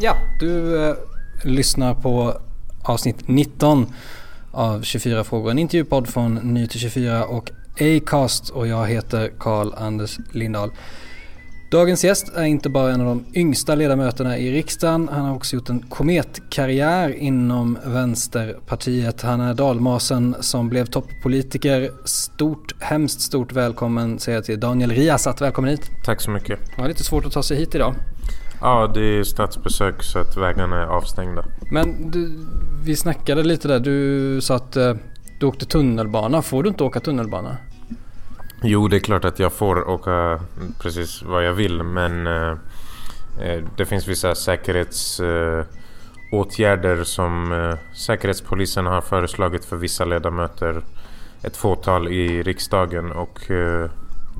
Ja, du uh, lyssnar på avsnitt 19 av 24 frågor. En intervjupodd från Ny till 24 och Acast och jag heter Karl Anders Lindahl. Dagens gäst är inte bara en av de yngsta ledamöterna i riksdagen. Han har också gjort en kometkarriär inom Vänsterpartiet. Han är dalmasen som blev toppolitiker. Stort, hemskt stort välkommen säger jag till Daniel Riazat. Välkommen hit. Tack så mycket. Det var lite svårt att ta sig hit idag. Ja, det är statsbesök så att vägarna är avstängda. Men du, vi snackade lite där. Du sa att eh, du åkte tunnelbana. Får du inte åka tunnelbana? Jo, det är klart att jag får åka precis vad jag vill men eh, eh det finns vissa säkerhetsåtgärder eh, som eh, Säkerhetspolisen har föreslagit för vissa ledamöter. Ett fåtal i riksdagen och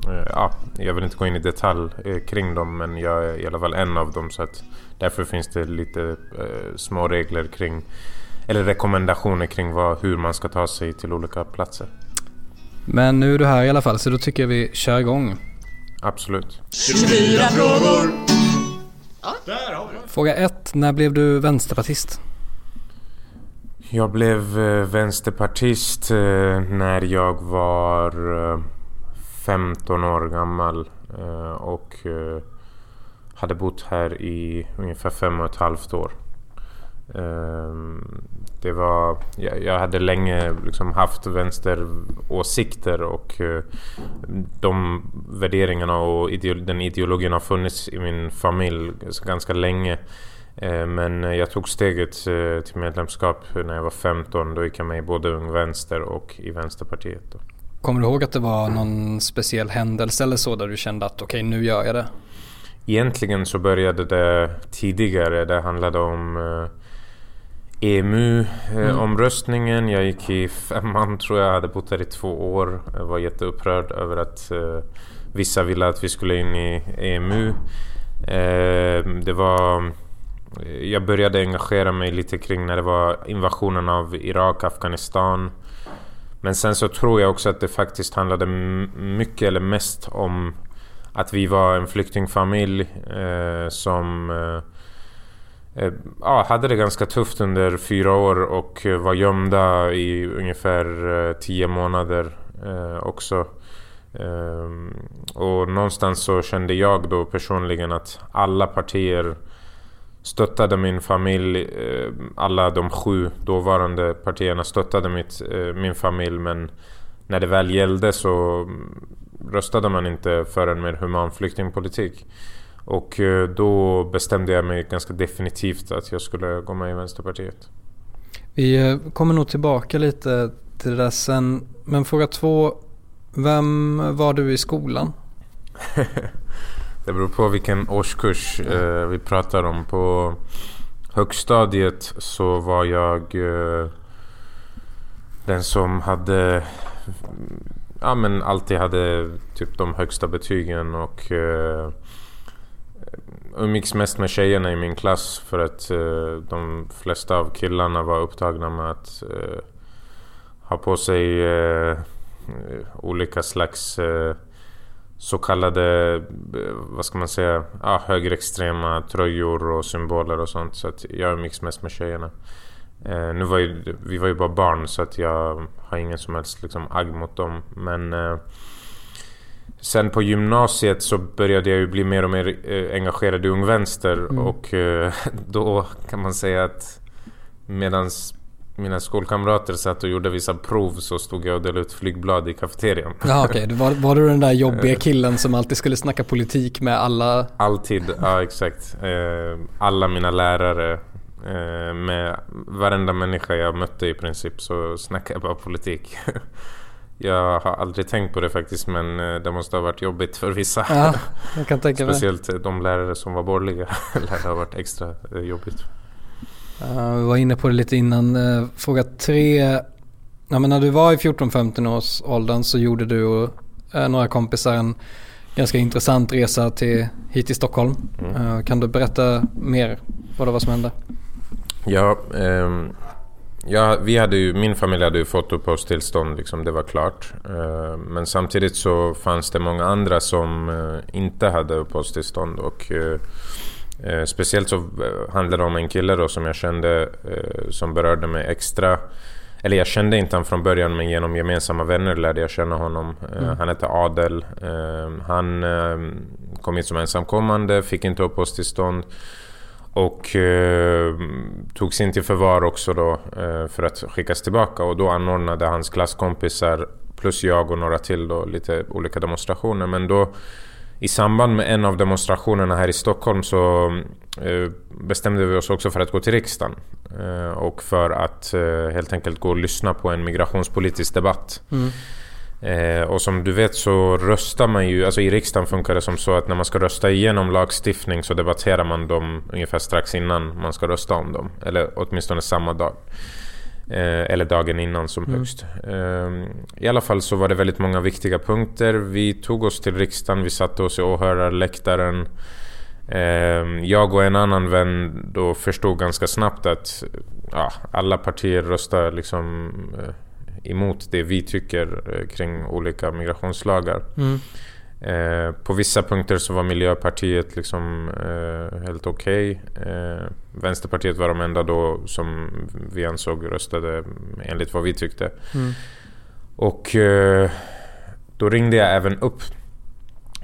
ja, jag vill inte gå in i detalj kring dem men jag är i alla fall en av dem så att därför finns det lite små regler kring eller rekommendationer kring vad, hur man ska ta sig till olika platser. Men nu är du här i alla fall så då tycker jag vi kör igång. Absolut. 24 frågor! Fråga 1. När blev du vänsterpartist? Jag blev eh, vänsterpartist eh, när jag var 15 år gammal eh, och eh, hade bott här i ungefär fem och ett halvt år. Ehm, det var, jag, hade länge liksom haft vänsteråsikter och eh, de värderingarna och den ideologin har funnits i min familj ganska länge. Men jag tog steget till medlemskap när jag var 15. Då gick jag med i både Ung Vänster och i Vänsterpartiet. Kommer du ihåg att det var någon speciell händelse eller så där du kände att okej okay, nu gör jag det? Egentligen så började det tidigare. Det handlade om EMU-omröstningen. Mm. Jag gick i femman tror jag, hade bott där i två år. Jag var jätteupprörd över att uh, vissa ville att vi skulle in i EMU. Det var... Jag började engagera mig lite kring när det var invasionen av Irak, Afghanistan. Men sen så tror jag också att det faktiskt handlade mycket eller mest om att vi var en flyktingfamilj eh, som eh, Eh, ja, hade det ganska tufft under fyra år och var gömda i ungefär eh, tio månader eh, också. Ehm, och någonstans så kände jag då personligen att alla partier stöttade min familj. Alla de sju dåvarande partierna stöttade mitt, min familj men när det väl gällde så röstade man inte för en mer human flyktingpolitik. Och eh, då bestämde jag mig ganska definitivt att jag skulle gå med i Vänsterpartiet. Vi eh, kommer nog tillbaka lite till det där sen. Men fråga två. Vem var du i skolan? det beror på vilken årskurs eh, vi pratar om. På högstadiet så var jag eh, den som hade ja, men alltid hade typ de högsta betygen och eh, umgicks mest med tjejerna i min klass för att eh, de flesta av killarna var upptagna med att eh, ha på sig eh, olika slags eh, så kallade, vad ska man säga, ah, högerextrema tröjor och symboler och sånt. Så att jag umgicks mest med tjejerna. nu var ju, vi var ju bara barn så att jag har ingen som helst liksom, agg mot dem. Men Sen på gymnasiet så började jag ju bli mer och mer eh, engagerad i Ung Vänster mm. och eh, då kan man säga att medan mina skolkamrater satt och gjorde vissa prov så stod jag och delade ut flygblad i kafeterian. Ja okej, okay. var, var du den där jobbiga killen som alltid skulle snacka politik med alla? Alltid, ja exakt. Eh, alla mina lärare, med varenda människa jag mötte i princip så snackade jag bara politik. Jag har aldrig tänkt på det faktiskt men eh, det måste ha varit jobbigt för vissa. Ja, jag kan tänka mig. Speciellt de lärare som var borgerliga det ha varit extra eh, jobbigt. Uh, vi var inne på det lite innan. Uh, fråga tre. Ja, men när du var i 14-15 års åldern så gjorde du och uh, några kompisar en ganska intressant resa till, hit till Stockholm. Mm. kan du berätta mer vad det var som hände? Ja, um Ja, vi hade ju, min familj hade ju fått uppehållstillstånd, liksom, det var klart. Eh, men samtidigt så fanns det många andra som inte hade uppehållstillstånd. Och, eh, speciellt så handlade det om en kille då som jag kände som berörde mig extra. Eller jag kände inte han från början men genom gemensamma vänner lärde jag känna honom. Mm. Han hette Adel. Han kom hit som ensamkommande, fick inte uppehållstillstånd. Och eh, togs in till förvar också då eh, för att skickas tillbaka och då anordnade hans klasskompisar plus jag och några till då lite olika demonstrationer. Men då i samband med en av demonstrationerna här i Stockholm så eh, bestämde vi oss också för att gå till riksdagen. Eh, och för att eh, helt enkelt gå och lyssna på en migrationspolitisk debatt. Mm. Eh, och som du vet så röstar man ju, alltså i riksdagen funkar det som så att när man ska rösta igenom lagstiftning så debatterar man dem ungefär strax innan man ska rösta om dem. Eller åtminstone samma dag. Eh, eller dagen innan som mm. högst. Eh, I alla fall så var det väldigt många viktiga punkter. Vi tog oss till riksdagen, vi satte oss i åhörarläktaren. Eh, jag och en annan vän då förstod ganska snabbt att ja, alla partier röstar liksom eh, emot det vi tycker eh, kring olika migrationslagar. Mm. Eh, på vissa punkter så var Miljöpartiet liksom eh, helt okej. Okay. Eh, Vänsterpartiet var de enda då som vi ansåg röstade enligt vad vi tyckte. Mm. Och eh, då ringde jag även upp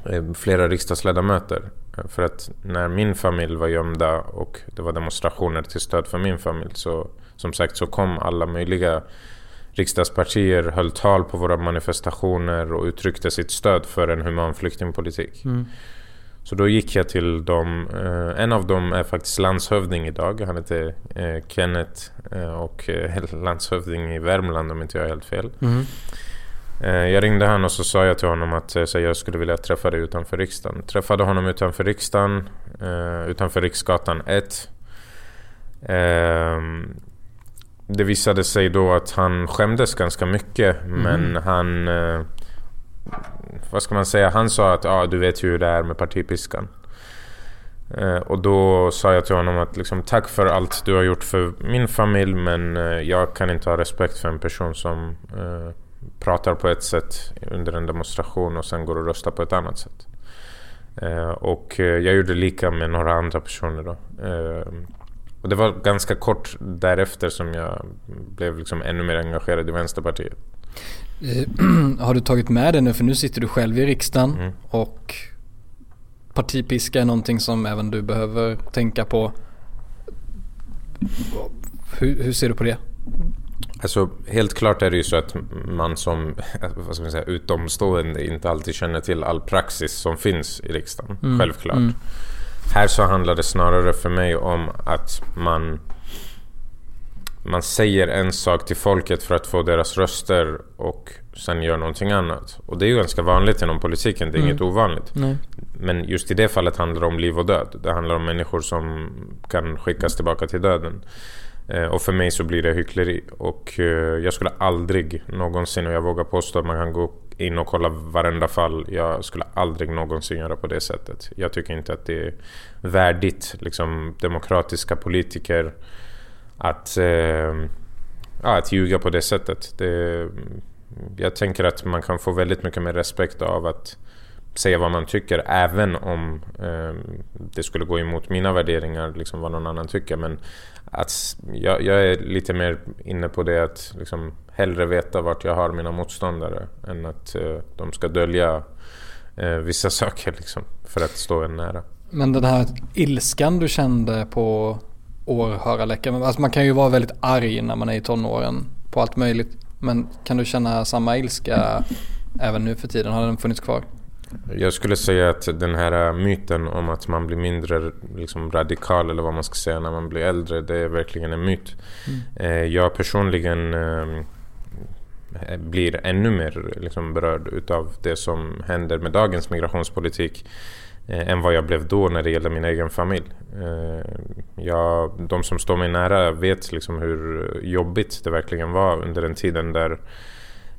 eh, flera riksdagsledamöter. För att när min familj var gömda och det var demonstrationer till stöd för min familj så som sagt så kom alla möjliga riksdagspartier höll tal på våra manifestationer och uttryckte sitt stöd för en human flyktingpolitik. Mm. Så då gick jag till dem. Eh, en av dem är faktiskt landshövding idag. Han heter eh, Kenneth eh, och landshövding i Värmland om inte jag är helt fel. Mm. Jag ringde han och så sa jag till honom att jag skulle vilja träffa dig utanför riksdagen. Träffade honom utanför riksdagen, utanför Riksgatan 1 det visade sig då att han skämdes ganska mycket mm. men han... Eh, vad ska man säga? Han sa att ah, du vet ju hur det är med partipiskan. Eh, och då sa jag till honom att liksom, tack för allt du har gjort för min familj men eh, jag kan inte ha respekt för en person som pratar på ett sätt under en demonstration och sen går och röstar på ett annat sätt. Och jag gjorde lika med några andra personer då. Och det var ganska kort därefter som jag blev liksom ännu mer engagerad i Vänsterpartiet. Eh, har du tagit med det nu? För nu sitter du själv i riksdagen mm. och partipiska är någonting som även du behöver tänka på. Hur, hur ser du på det? Alltså, helt klart är det ju så att man som vad ska man säga, utomstående inte alltid känner till all praxis som finns i riksdagen. Mm. Självklart. Mm. Här så handlar det snarare för mig om att man man säger en sak till folket för att få deras röster och sen gör någonting annat. Och det är ju ganska vanligt inom politiken, det är mm. inget ovanligt. Nej. Men just i det fallet handlar det om liv och död. Det handlar om människor som kan skickas tillbaka till döden. Eh, och för mig så blir det hyckleri. Och eh, jag skulle aldrig någonsin, och jag vågar påstå att man kan gå in och kolla varenda fall. Jag skulle aldrig någonsin göra på det sättet. Jag tycker inte att det är värdigt liksom, demokratiska politiker att, eh, ja, att ljuga på det sättet. Det, jag tänker att man kan få väldigt mycket mer respekt av att säga vad man tycker även om eh, det skulle gå emot mina värderingar, liksom vad någon annan tycker. Men att jag, jag är lite mer inne på det att liksom, hellre veta vart jag har mina motståndare än att eh, de ska dölja eh, vissa saker liksom, för att stå en nära. Men den här ilskan du kände på åhörarläktaren, alltså man kan ju vara väldigt arg när man är i tonåren på allt möjligt. Men kan du känna samma ilska även nu för tiden? Har den funnits kvar? Jag skulle säga att den här myten om att man blir mindre liksom, radikal eller vad man ska säga när man blir äldre, det är verkligen en myt. Mm. Eh, jag personligen ehm, blir ännu mer liksom berörd utav det som händer med dagens migrationspolitik eh, än vad jag blev då när det gäller min egen familj. Eh, jag, de som står mig nära vet liksom hur jobbigt det verkligen var under den tiden där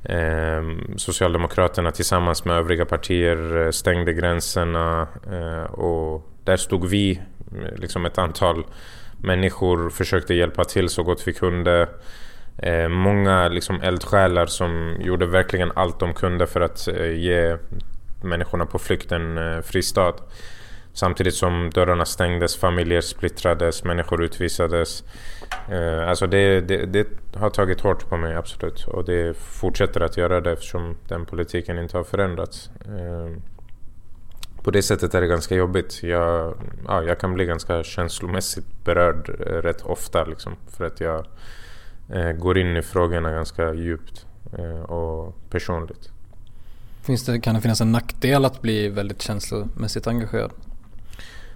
Ehm, Socialdemokraterna tillsammans med övriga partier eh, stängde gränserna eh, och där stod vi, eh, liksom ett antal människor, försökte hjälpa till så gott vi kunde. Ehm, många liksom eldsjälar som gjorde verkligen allt de kunde för att ge människorna på flykt en fristad. Samtidigt som dörrarna stängdes, familjer splittrades, människor utvisades. Eh, alltså det, det, det, har tagit hårt på mig, absolut. Och det fortsätter att göra det eftersom den politiken inte har förändrats. Eh, på det sättet är det ganska jobbigt. Jag, ja, jag kan bli ganska känslomässigt berörd eh, rätt ofta. Liksom, för att jag eh, går in i frågorna ganska djupt eh, och personligt. Finns det, kan det finnas en nackdel att bli väldigt känslomässigt engagerad?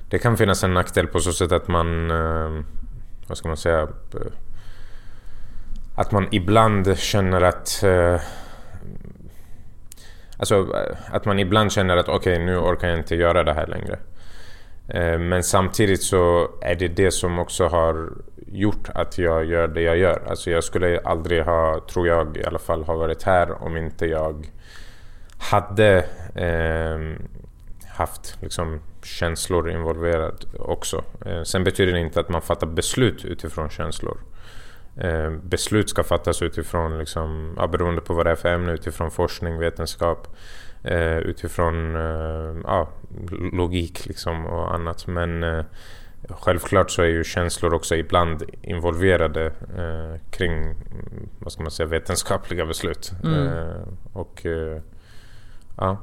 Det kan finnas en nackdel på så sätt att man, eh, vad ska man säga, eh, att man ibland känner att eh, Alltså att man ibland känner att okej okay, nu orkar jag inte göra det här längre. Men samtidigt så är det det som också har gjort att jag gör det jag gör. Alltså jag skulle aldrig ha, tror jag i alla fall, ha varit här om inte jag hade eh, haft liksom, känslor involverade också. Eh, sen betyder det inte att man fattar beslut utifrån känslor. Eh, beslut ska fattas utifrån, liksom, ja, beroende på vad det är för ämne, utifrån forskning, vetenskap, eh, utifrån ja, logik liksom, och annat. Men Självklart så är ju känslor också ibland involverade kring vad ska man säga, vetenskapliga beslut. Mm. Och ja.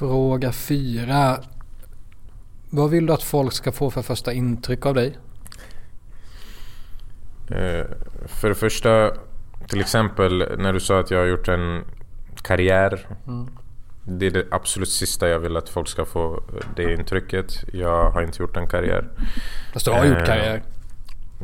Fråga fyra. Vad vill du att folk ska få för första intryck av dig? Eh, för det första, till exempel när du sa att jag har gjort en karriär. Mm. Det är det absolut sista jag vill att folk ska få det intrycket. Jag har inte gjort en karriär. Fast du har gjort eh, karriär?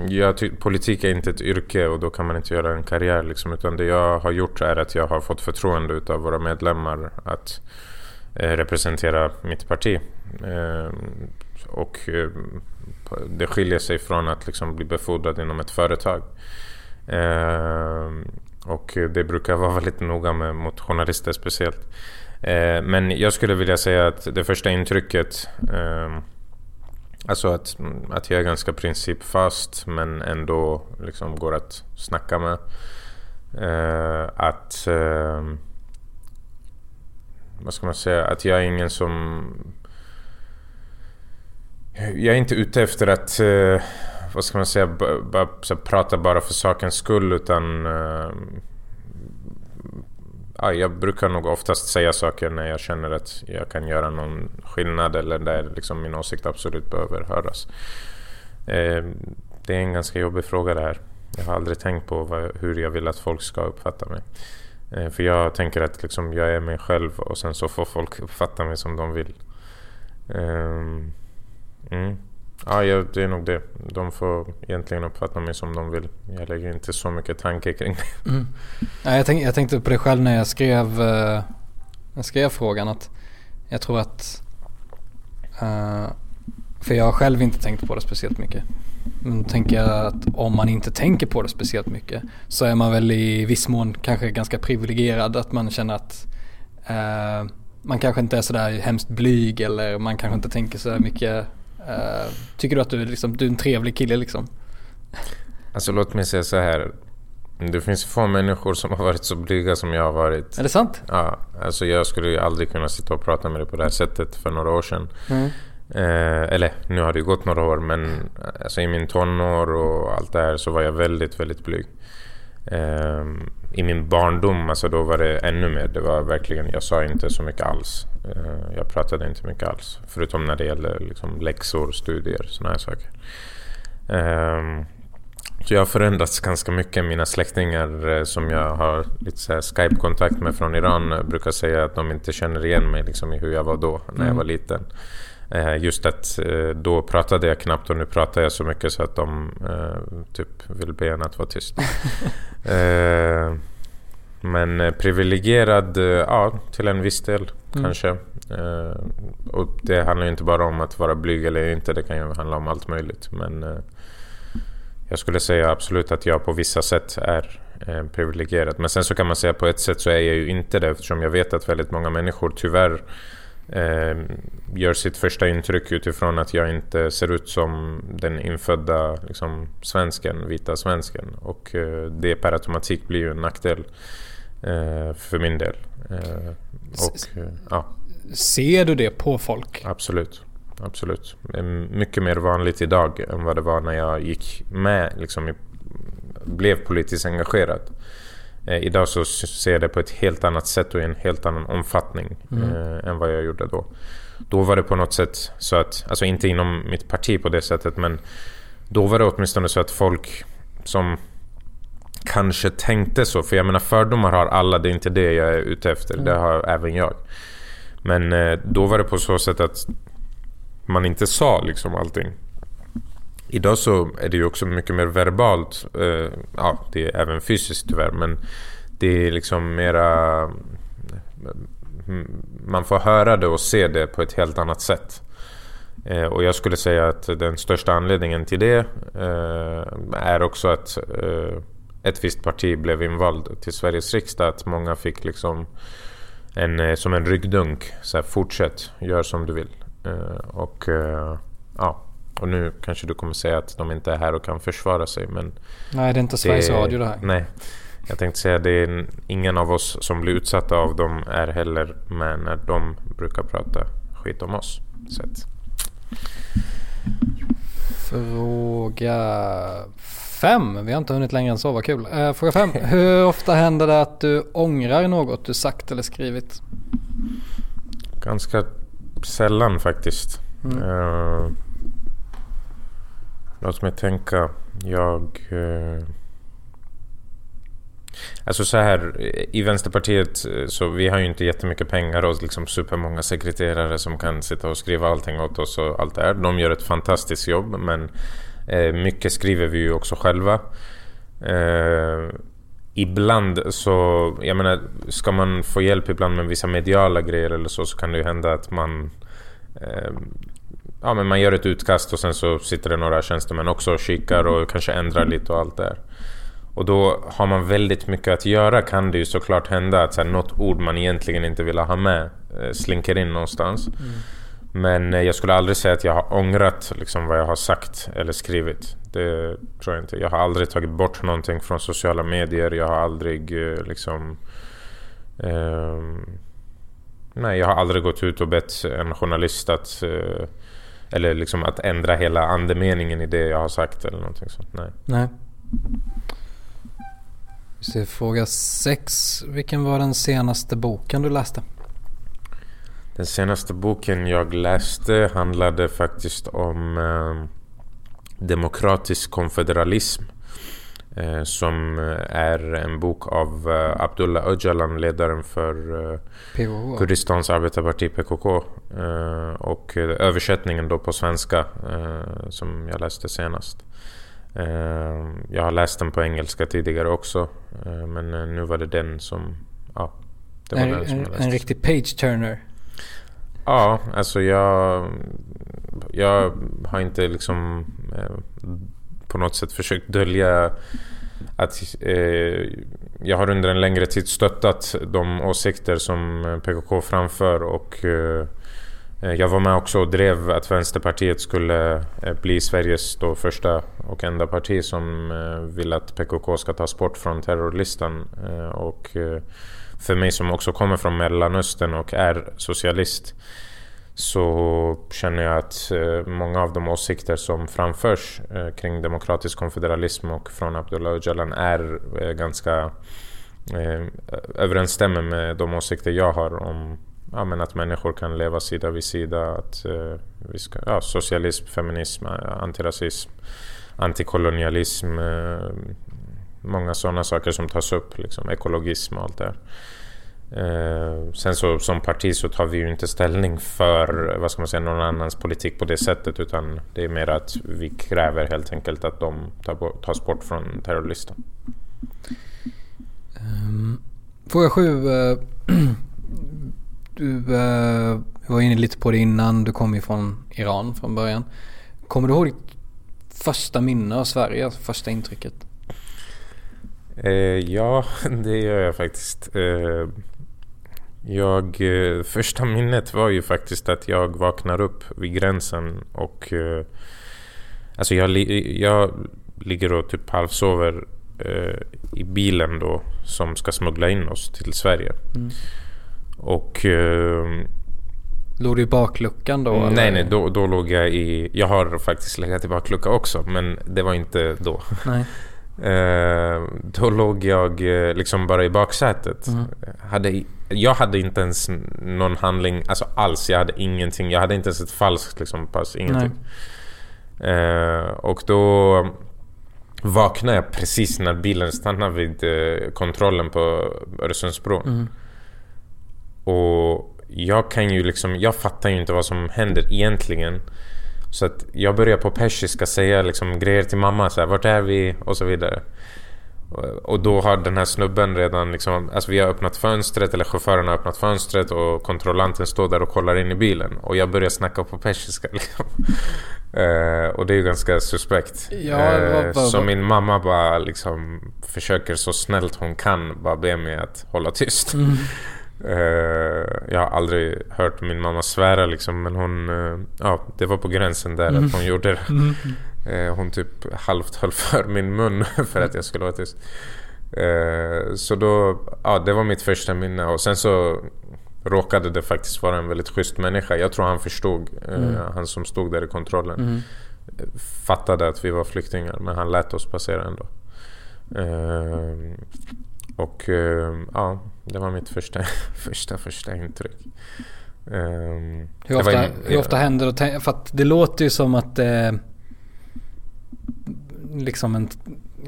Jag politik är inte ett yrke och då kan man inte göra en karriär. Liksom, utan det jag har gjort är att jag har fått förtroende av våra medlemmar att eh, Eh, representera mitt parti. Eh, och eh, det skiljer sig från att liksom, bli befordrad inom ett företag. Och det brukar vara väldigt noga med mot journalister speciellt. Men jag skulle vilja säga att det första intrycket Alltså att, att jag är ganska principfast men ändå liksom går att snacka med. Att vad ska man säga? Att jag är ingen som... Jag är inte ute efter att... Eh, vad ska man säga? Bara, prata bara för sakens skull utan eh, ja, jag brukar nog oftast säga saker när jag känner att jag kan göra någon skillnad eller där liksom min åsikt absolut behöver höras. Eh, det är en ganska jobbig fråga det här. Jag har aldrig tänkt på vad, hur jag vill att folk ska uppfatta mig. Eh, för jag tänker att liksom, jag är mig själv och sen så får folk uppfatta mig som de vill. Eh, mm. Ja, det är nog det. De får egentligen uppfatta mig som de vill. Jag lägger inte så mycket tanke kring det. Mm. Ja, jag, tänk, jag tänkte på det själv när jag skrev, uh, jag skrev frågan. att Jag tror att... Uh, för jag har själv inte tänkt på det speciellt mycket. Men tänker jag att om man inte tänker på det speciellt mycket så är man väl i viss mån kanske ganska privilegierad. Att man känner att uh, man kanske inte är sådär hemskt blyg eller man kanske inte tänker så mycket Uh, tycker du att du är, liksom, du är en trevlig kille liksom? Alltså låt mig säga så här. Det finns få människor som har varit så blyga som jag har varit. Är det sant? Ja, alltså jag skulle ju aldrig kunna sitta och prata med dig på det här sättet för några år sedan. Mm. Eh, eller nu har det ju gått några år men alltså, i min tonår och allt det här så var jag väldigt, väldigt blyg. Eh, I min barndom, alltså då var det ännu mer. Det var verkligen, jag sa inte så mycket alls. Eh, jag pratade inte mycket alls. Förutom när det gäller liksom läxor, studier, sådana här saker. Ehm, så jag har förändrats ganska mycket. Mina släktingar eh, som jag har lite Skype-kontakt med från Iran brukar säga att de inte känner igen mig liksom, i hur jag var då när mm. jag var liten. Eh, just att eh, då pratade jag knappt och nu pratar jag så mycket så att de eh, typ vill be en att vara tyst. men privilegierad, ja till en viss del mm. kanske. och det handlar ju inte bara om att vara blyg eller inte, det kan ju handla om allt möjligt. Men jag skulle säga absolut att jag på vissa sätt är privilegierad. Men sen så kan man säga på ett sätt så är jag ju inte det eftersom jag vet att väldigt många människor tyvärr eh, gör sitt första intryck utifrån att jag inte ser ut som den infödda liksom, svensken, vita svensken. Och eh, det per automatik blir ju en nackdel eh, för min del. Eh, och, eh, ja. Ser du det på folk? Absolut. Absolut. Mycket mer vanligt idag än vad det var när jag gick med, liksom, blev politiskt engagerad. Eh, idag så ser jag det på ett helt annat sätt och i en helt annan omfattning mm. eh, än vad jag gjorde då. Då var det på något sätt så att, alltså inte inom mitt parti på det sättet, men då var det åtminstone så att folk som kanske tänkte så, för jag menar fördomar har alla, det är inte det jag är ute efter, mm. det har även jag. Men eh, då var det på så sätt att man inte sa liksom allting. Idag så är det ju också mycket mer verbalt. Eh, ja, det är även fysiskt tyvärr. Men det är liksom mera... Mm, man får höra det och se det på ett helt annat sätt. Eh, och jag skulle säga att den största anledningen till det eh, är också att ett visst parti blev invald till Sveriges riksdag. Att många fick liksom en, som en ryggdunk. Så här, fortsätt, gör som du vill. och ja, och nu kanske du kommer säga att de inte är här och kan försvara sig men... Nej, det är inte Sveriges Radio det här. Nej. Jag tänkte säga att det är ingen av oss som blir utsatta av dem är heller med när de brukar prata skit om oss. Så att... Fråga fem. Vi har inte hunnit längre än så, vad kul. Uh, fråga fem. Hur ofta händer det att du ångrar något du sagt eller skrivit? Ganska sällan faktiskt. Mm. Uh, Låt mig tänka. Jag... Eh... Alltså så här, i Vänsterpartiet eh, så vi har ju inte jättemycket pengar och liksom supermånga sekreterare som kan sitta och skriva allting åt oss och allt det här. De gör ett fantastiskt jobb men eh, mycket skriver vi ju också själva. Eh, ibland så, jag menar, ska man få hjälp ibland med vissa mediala grejer eller så så kan det ju hända att man eh, ja, men man gör ett utkast och sen så sitter det några tjänstemän också och kikar och kanske ändrar lite och allt det Och då har man väldigt mycket att göra kan det ju såklart hända att så här, något ord man egentligen inte vill ha med eh, slinker in någonstans. Mm. Men eh, jag skulle aldrig säga att jag har ångrat liksom, vad jag har sagt eller skrivit. Det tror jag inte. Jag har aldrig tagit bort någonting från sociala medier. Jag har aldrig eh, liksom... Eh, nej, jag har aldrig gått ut och bett en journalist att eh, eller liksom att ändra hela andemeningen i det jag har sagt eller någonting sånt. Nej. Nej. Vi ser fråga 6. Vilken var den senaste boken du läste? Den senaste boken jag läste handlade faktiskt om eh, demokratisk konfederalism. Eh, som är en bok av eh, Abdullah Öcalan, ledaren för eh, PKK. Kurdistans arbetarparti PKK. Och översättningen då på svenska som jag läste senast. Jag har läst den på engelska tidigare också. Men nu var det den som... Ja, det var en, den som jag läste. En riktig page-turner. Ja, alltså jag... Jag har inte liksom på något sätt försökt dölja att eh, jag har under en längre tid stöttat de åsikter som eh, PKK framför och eh, eh, jag var med också och drev att Vänsterpartiet skulle eh, bli Sveriges då första och enda parti som eh, vill att PKK ska tas bort från terrorlistan. Eh, och eh, för mig som också kommer från Mellanöstern och är socialist så känner jag att eh, många av de åsikter som framförs eh, kring demokratisk konfederalism och från Abdullah Öcalan är eh, ganska överensstämmer med de åsikter jag har om ja, men att människor kan leva sida vid sida. Att, vi ska, ja, socialism, feminism, antirasism, antikolonialism. många sådana saker som tas upp, liksom, ekologism och allt det här. Eh, sen så som parti så tar vi ju inte ställning för vad ska man säga, någon annans politik på det sättet utan det är mer att vi kräver helt enkelt att de tar, tas bort från terrorlistan. Um, fråga sju. Uh, du uh, var inne lite på det innan. Du kom ju från Iran från början. Kommer du ihåg ditt första minne av Sverige? Alltså första intrycket? Uh, ja, det gör jag faktiskt. Jag, eh, första minnet var ju faktiskt att jag vaknar upp vid gränsen och eh, alltså jag, jag ligger och typ halvsover eh, i bilen då som ska smuggla in oss till Sverige. Mm. Och eh, Låg du i bakluckan då? Nej, eller? nej, då, då låg jag i... Jag har faktiskt legat i baklucka också, men det var inte då. Nej. Eh, då låg jag eh, liksom bara i baksätet. Mm. Hade, jag hade inte ens någon handling alltså alls. Jag hade ingenting. Jag hade inte ens ett falskt liksom, pass. Ingenting. Eh, och då vaknade jag precis när bilen stannade vid eh, kontrollen på Öresundsbron. Mm. Och jag kan ju liksom, jag fattar ju inte vad som händer egentligen. Så att jag börjar på persiska säga liksom grejer till mamma. Så här, Vart är vi? Och så vidare. Och då har den här snubben redan liksom, alltså vi har öppnat fönstret eller chauffören har öppnat fönstret och kontrollanten står där och kollar in i bilen. Och jag börjar snacka på persiska liksom. uh, och det är ju ganska suspekt. Ja, uh, så min mamma bara liksom försöker så snällt hon kan bara be mig att hålla tyst. Mm. Uh, jag har aldrig hört min mamma svära liksom men hon, uh, ja det var på gränsen där mm. att hon gjorde det. Mm. Uh, hon typ halvt höll för min mun för att jag skulle vara tyst. så då, ja det var mitt första minne och sen så råkade det faktiskt vara en väldigt schysst människa. Jag tror han förstod, mm. han som stod där i kontrollen. Mm. Fattade att vi var flyktingar men han lät oss passera ändå. och ja det var mitt första, första, första intryck. Um, hur, ofta, var, hur ofta händer det? För att det låter ju som att är liksom en,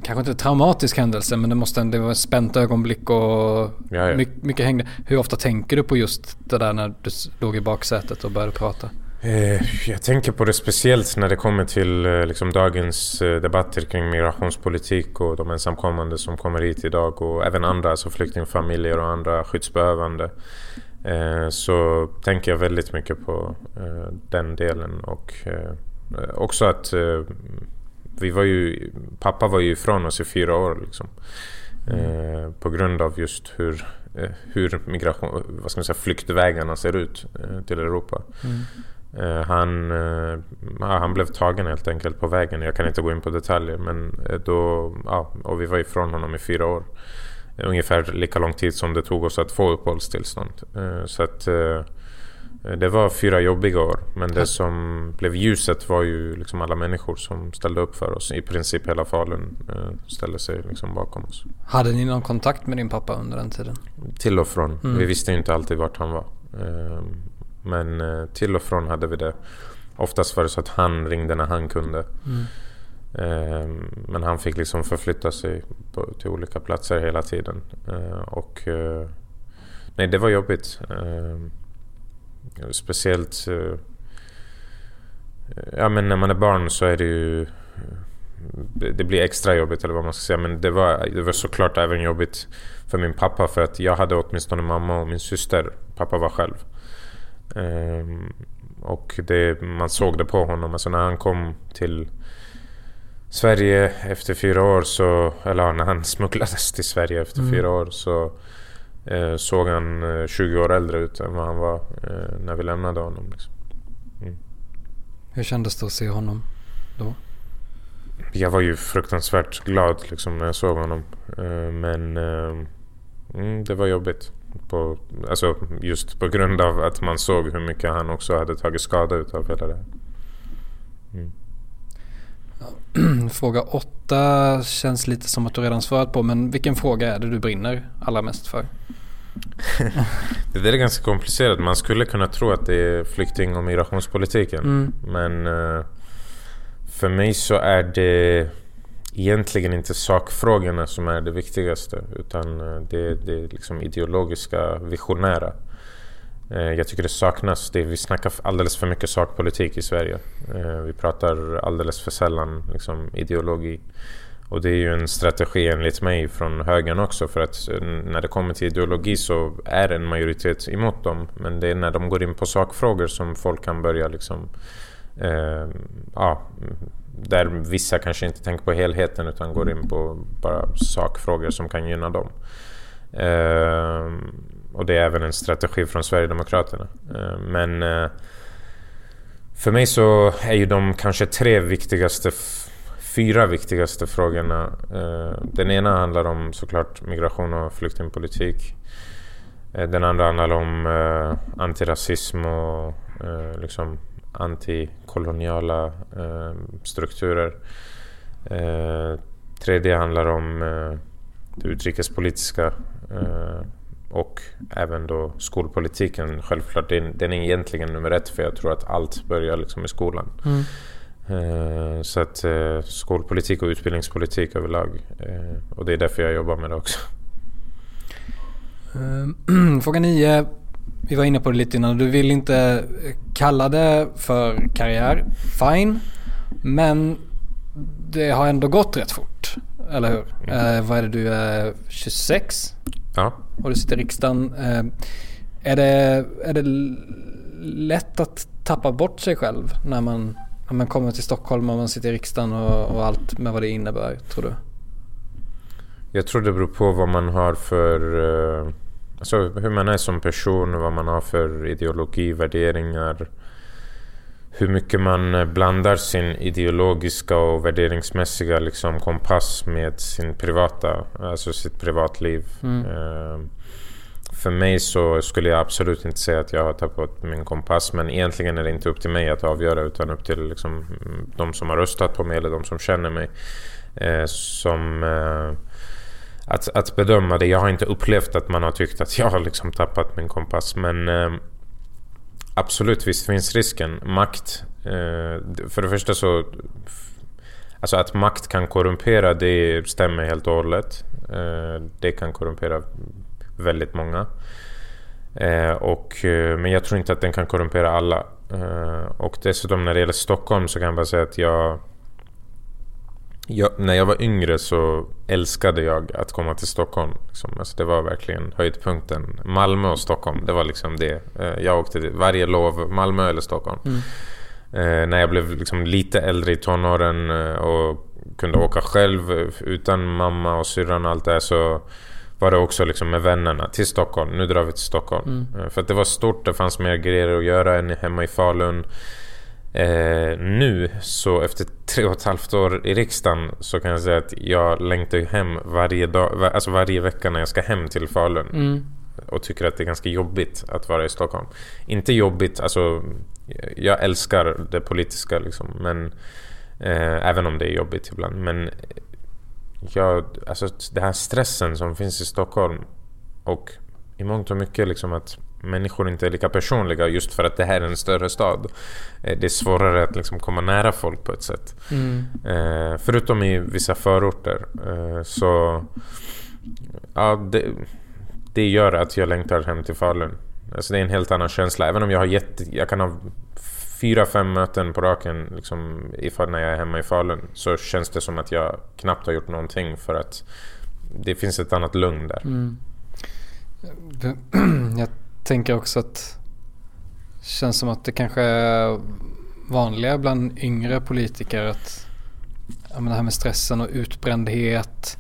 kanske inte en traumatisk händelse men det måste det var ett spänt ögonblick och ja, ja. Mycket, mycket hängde. Hur ofta tänker du på just det där när du låg i baksätet och började prata? Eh, jag tänker på det speciellt när det kommer till eh, liksom, dagens eh, debatter kring migrationspolitik och de ensamkommande som kommer hit idag och även andra, alltså flyktingfamiljer och andra skyddsbehövande. Så tänker jag väldigt mycket på den delen och också att vi var ju, pappa var ju ifrån oss i fyra år liksom. Mm. På grund av just hur, hur migration, vad ska man säga, flyktvägarna ser ut till Europa. Mm. Eh, han, uh, han blev tagen helt enkelt på vägen. Jag kan inte gå in på detaljer. Men eh, då, ja, och vi var ifrån honom i fyra år. Ungefär lika lång tid som det tog oss att få uppehållstillstånd. Så att det var fyra jobbiga år. Men det som blev ljuset var ju liksom alla människor som ställde upp för oss. I princip hela Falun ställde sig liksom bakom oss. Hade ni någon kontakt med din pappa under den tiden? Till och från. Mm. Vi visste ju inte alltid vart han var. Men eh, till och från hade vi det. Oftast var det så att han ringde när han kunde. Mm. Ehm, men han fick liksom förflytta sig till olika platser hela tiden. Eh, och eh, nej, det var jobbigt. Ehm, speciellt Ja men när man är barn så är det ju Det blir extra jobbigt eller vad man ska säga men det var, det var såklart även jobbigt för min pappa för att jag hade åtminstone mamma och min syster. Pappa var själv. Um, och det, man såg det på honom. Alltså när han kom till Sverige efter fyra år så, eller när han smugglades till Sverige efter mm. fyra år så eh, såg han 20 eh, år äldre ut än vad han var eh, när vi lämnade honom. Liksom. Mm. Hur kändes det att se honom då? Jag var ju fruktansvärt glad liksom, när jag såg honom. Eh, men eh, mm, det var jobbigt. På, alltså just på grund av att man såg hur mycket han också hade tagit skada av hela det här. Mm. Fråga åtta känns lite som att du redan svarat på men vilken fråga är det du brinner allra mest för? det där är ganska komplicerat. Man skulle kunna tro att det är flykting och migrationspolitiken. Mm. Men uh, för mig så är det egentligen inte sakfrågorna som är det viktigaste utan eh, det, det liksom ideologiska, visionära. Eh, jag tycker det saknas. Det, vi snackar alldeles för mycket sakpolitik i Sverige. Eh, vi pratar alldeles för sällan liksom, ideologi. Och det är ju en strategi enligt mig från högern också för att när det kommer till ideologi så är en majoritet emot dem. Men det är när de går in på sakfrågor som folk kan börja liksom eh, ja, där vissa kanske inte tänker på helheten utan går in på bara sakfrågor som kan gynna dem. Eh, och det är även en strategi från Sverigedemokraterna. Eh, men eh, för mig så är ju de kanske tre viktigaste, fyra viktigaste frågorna. Eh, den ena handlar om såklart migration och flyktingpolitik. Eh, den andra handlar om eh, antirasism och liksom antikoloniala eh, strukturer. Eh, tredje handlar om eh, det utrikespolitiska eh, och även då skolpolitiken. Självklart, den, den är egentligen nummer ett för jag tror att allt börjar liksom i skolan. Mm. Eh, så att eh, skolpolitik och utbildningspolitik överlag. och det är därför jag jobbar med det också. Fråga nio. Vi var inne på det lite innan. Du vill inte kalla det för karriär. Fine. Men det har ändå gått rätt fort. Eller hur? Mm. Eh, vad är det du är? 26? Ja. Och du sitter i riksdagen. Eh, är, det, är det lätt att tappa bort sig själv när man, när man kommer till Stockholm och man sitter i riksdagen och, och allt med vad det innebär, tror du? Jag tror det beror på vad man har för uh Alltså hur man är som person, vad man har för ideologi, värderingar. Hur mycket man blandar sin ideologiska och värderingsmässiga liksom, kompass med sin privata, alltså sitt privatliv. Mm. Uh, för mig så skulle jag absolut inte säga att jag har tappat min kompass men egentligen är det inte upp till mig att avgöra utan upp till liksom, de som har röstat på mig eller de som känner mig. Uh, som... Uh, att, att bedöma det. Jag har inte upplevt att man har tyckt att jag har liksom tappat min kompass. Men eh, absolut, visst finns risken. Makt. Eh, för det första så... Alltså att makt kan korrumpera, det stämmer helt och hållet. Eh, det kan korrumpera väldigt många. Eh, och, eh, men jag tror inte att den kan korrumpera alla. Eh, och dessutom när det gäller Stockholm så kan jag bara säga att jag jag, när jag var yngre så älskade jag att komma till Stockholm. Liksom. Alltså det var verkligen höjdpunkten. Malmö och Stockholm, det var liksom det. Eh, jag åkte varje lov, Malmö eller Stockholm. Mm. Eh, när jag blev liksom lite äldre i tonåren eh, och kunde åka själv utan mamma och syrran och allt det så var det också liksom med vännerna till Stockholm. Nu drar vi till Stockholm. Mm. För det var stort, det fanns mer grejer att göra än hemma i Falun. Eh, nu, så efter tre och ett halvt år i riksdagen, så kan jag säga att jag längtar hem varje, dag, alltså varje vecka när jag ska hem till Falun. Mm. Och tycker att det är ganska jobbigt att vara i Stockholm. Inte jobbigt, alltså jag älskar det politiska liksom, men eh, även om det är jobbigt ibland. Men jag, alltså den här stressen som finns i Stockholm och i mångt och mycket liksom att människor inte är lika personliga just för att det här är en större stad. Eh, det är svårare att liksom komma nära folk på ett sätt. Mm. Eh, förutom i vissa förorter. Eh, så ja, det, det gör att jag längtar hem till Falun. Alltså det är en helt annan känsla. Även om jag har jätte, jag kan ha fyra, fem möten på raken liksom, ifall när jag är hemma i Falun så känns det som att jag knappt har gjort någonting för att det finns ett annat lugn där. Mm. Tänker också att det känns som att det kanske är vanligare bland yngre politiker att ja, det här med stressen och utbrändhet.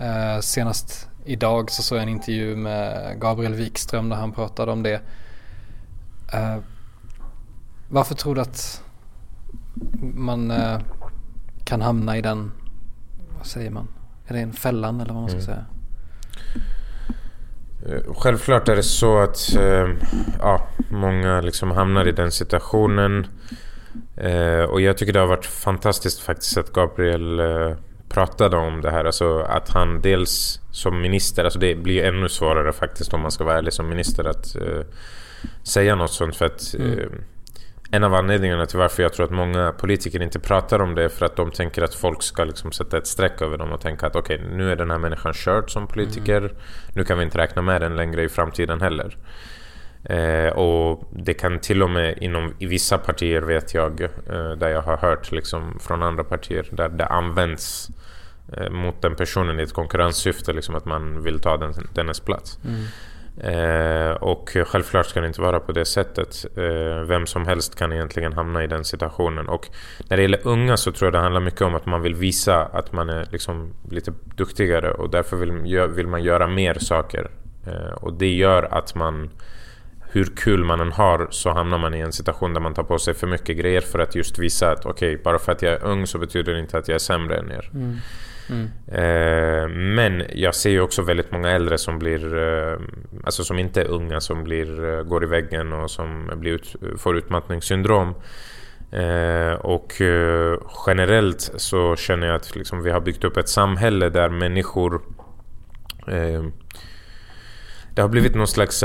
Eh, senast idag så såg jag en intervju med Gabriel Wikström där han pratade om det. Eh, varför tror du att man eh, kan hamna i den, vad säger man, är det en fällan eller vad man ska mm. säga? Eh, självklart är det så att eh, ja, många liksom hamnar i den situationen. Eh, och jag tycker det har varit fantastiskt faktiskt att Gabriel pratade om det här. Alltså att han dels som minister, alltså det blir ännu svårare faktiskt om man ska vara ärlig som minister att säga något sånt. För att mm. En av anledningarna till varför jag tror att många politiker inte pratar om det är för att de tänker att folk ska liksom sätta ett streck över dem och tänka att okej, okay, nu är den här människan körd som politiker. Mm. Nu kan vi inte räkna med den längre i framtiden heller. Eh, och det kan till och med inom i vissa partier vet jag, eh, där jag har hört liksom, från andra partier, där det används eh, mot den personen i ett konkurrenssyfte, liksom att man vill ta den, dennes plats. Mm. Eh, och självklart ska det inte vara på det sättet. Eh, vem som helst kan egentligen hamna i den situationen. Och när det gäller unga så tror jag det handlar mycket om att man vill visa att man är liksom lite duktigare och därför vill, vill man göra mer saker. Eh, och det gör att man hur kul man än har så hamnar man i en situation där man tar på sig för mycket grejer för att just visa att okej, okay, bara för att jag är ung så betyder det inte att jag är sämre än er. Mm. Mm. Eh, men jag ser ju också väldigt många äldre som blir, eh, alltså som inte är unga, som blir, eh, går i väggen och som blir ut, får utmattningssyndrom. Eh, och eh, generellt så känner jag att liksom, vi har byggt upp ett samhälle där människor eh, det har blivit någon slags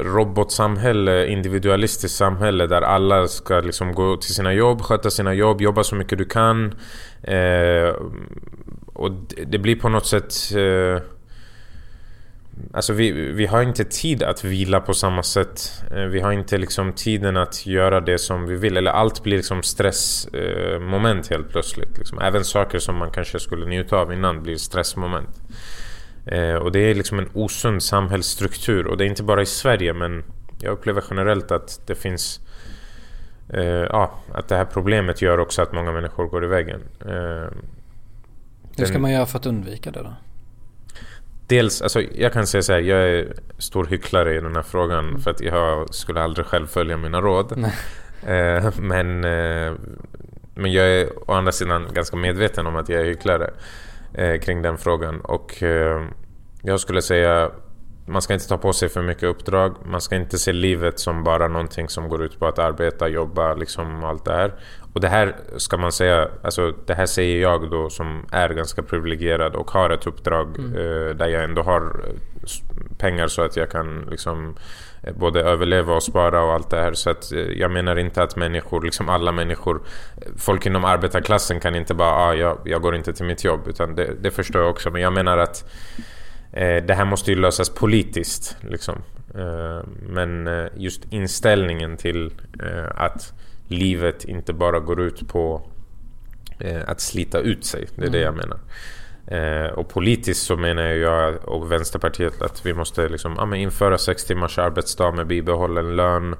robotsamhälle, individualistiskt samhälle där alla ska liksom gå till sina jobb, sköta sina jobb, jobba så mycket du kan. Eh, och det blir på något sätt... Eh, alltså vi, vi har inte tid att vila på samma sätt. Eh, vi har inte liksom tiden att göra det som vi vill. Eller allt blir liksom stressmoment helt plötsligt. Liksom. Även saker som man kanske skulle njuta av innan blir stressmoment. Eh, och det är liksom en osund samhällsstruktur. Och det är inte bara i Sverige men jag upplever generellt att det finns eh, ja, att det här problemet gör också att många människor går i väggen. Eh, hur ska man göra för att undvika det då? Dels, alltså jag kan säga så här, jag är stor hycklare i den här frågan mm. för att jag skulle aldrig själv följa mina råd. Eh, men, eh, men jag är å andra sidan ganska medveten om att jag är hycklare eh, kring den frågan. Och eh, jag skulle säga man ska inte ta på sig för mycket uppdrag. Man ska inte se livet som bara någonting som går ut på att arbeta, jobba, liksom allt det här. Och det här ska man säga, alltså det här säger jag då som är ganska privilegierad och har ett uppdrag mm. eh, där jag ändå har eh, pengar så att jag kan liksom eh, både överleva och spara och allt det här. Så att eh, jag menar inte att människor, liksom alla människor, folk inom arbetarklassen kan inte bara ah, jag, jag går inte till mitt jobb. Utan det, det förstår jag också. Men jag menar att eh, det här måste ju lösas politiskt. Liksom. Eh, men just inställningen till att livet inte bara går ut på eh, att slita ut sig. Det är mm. det jag menar. Eh, och politiskt så menar jag och Vänsterpartiet att vi måste liksom, ja, införa sex timmars arbetsdag med bibehållen lön.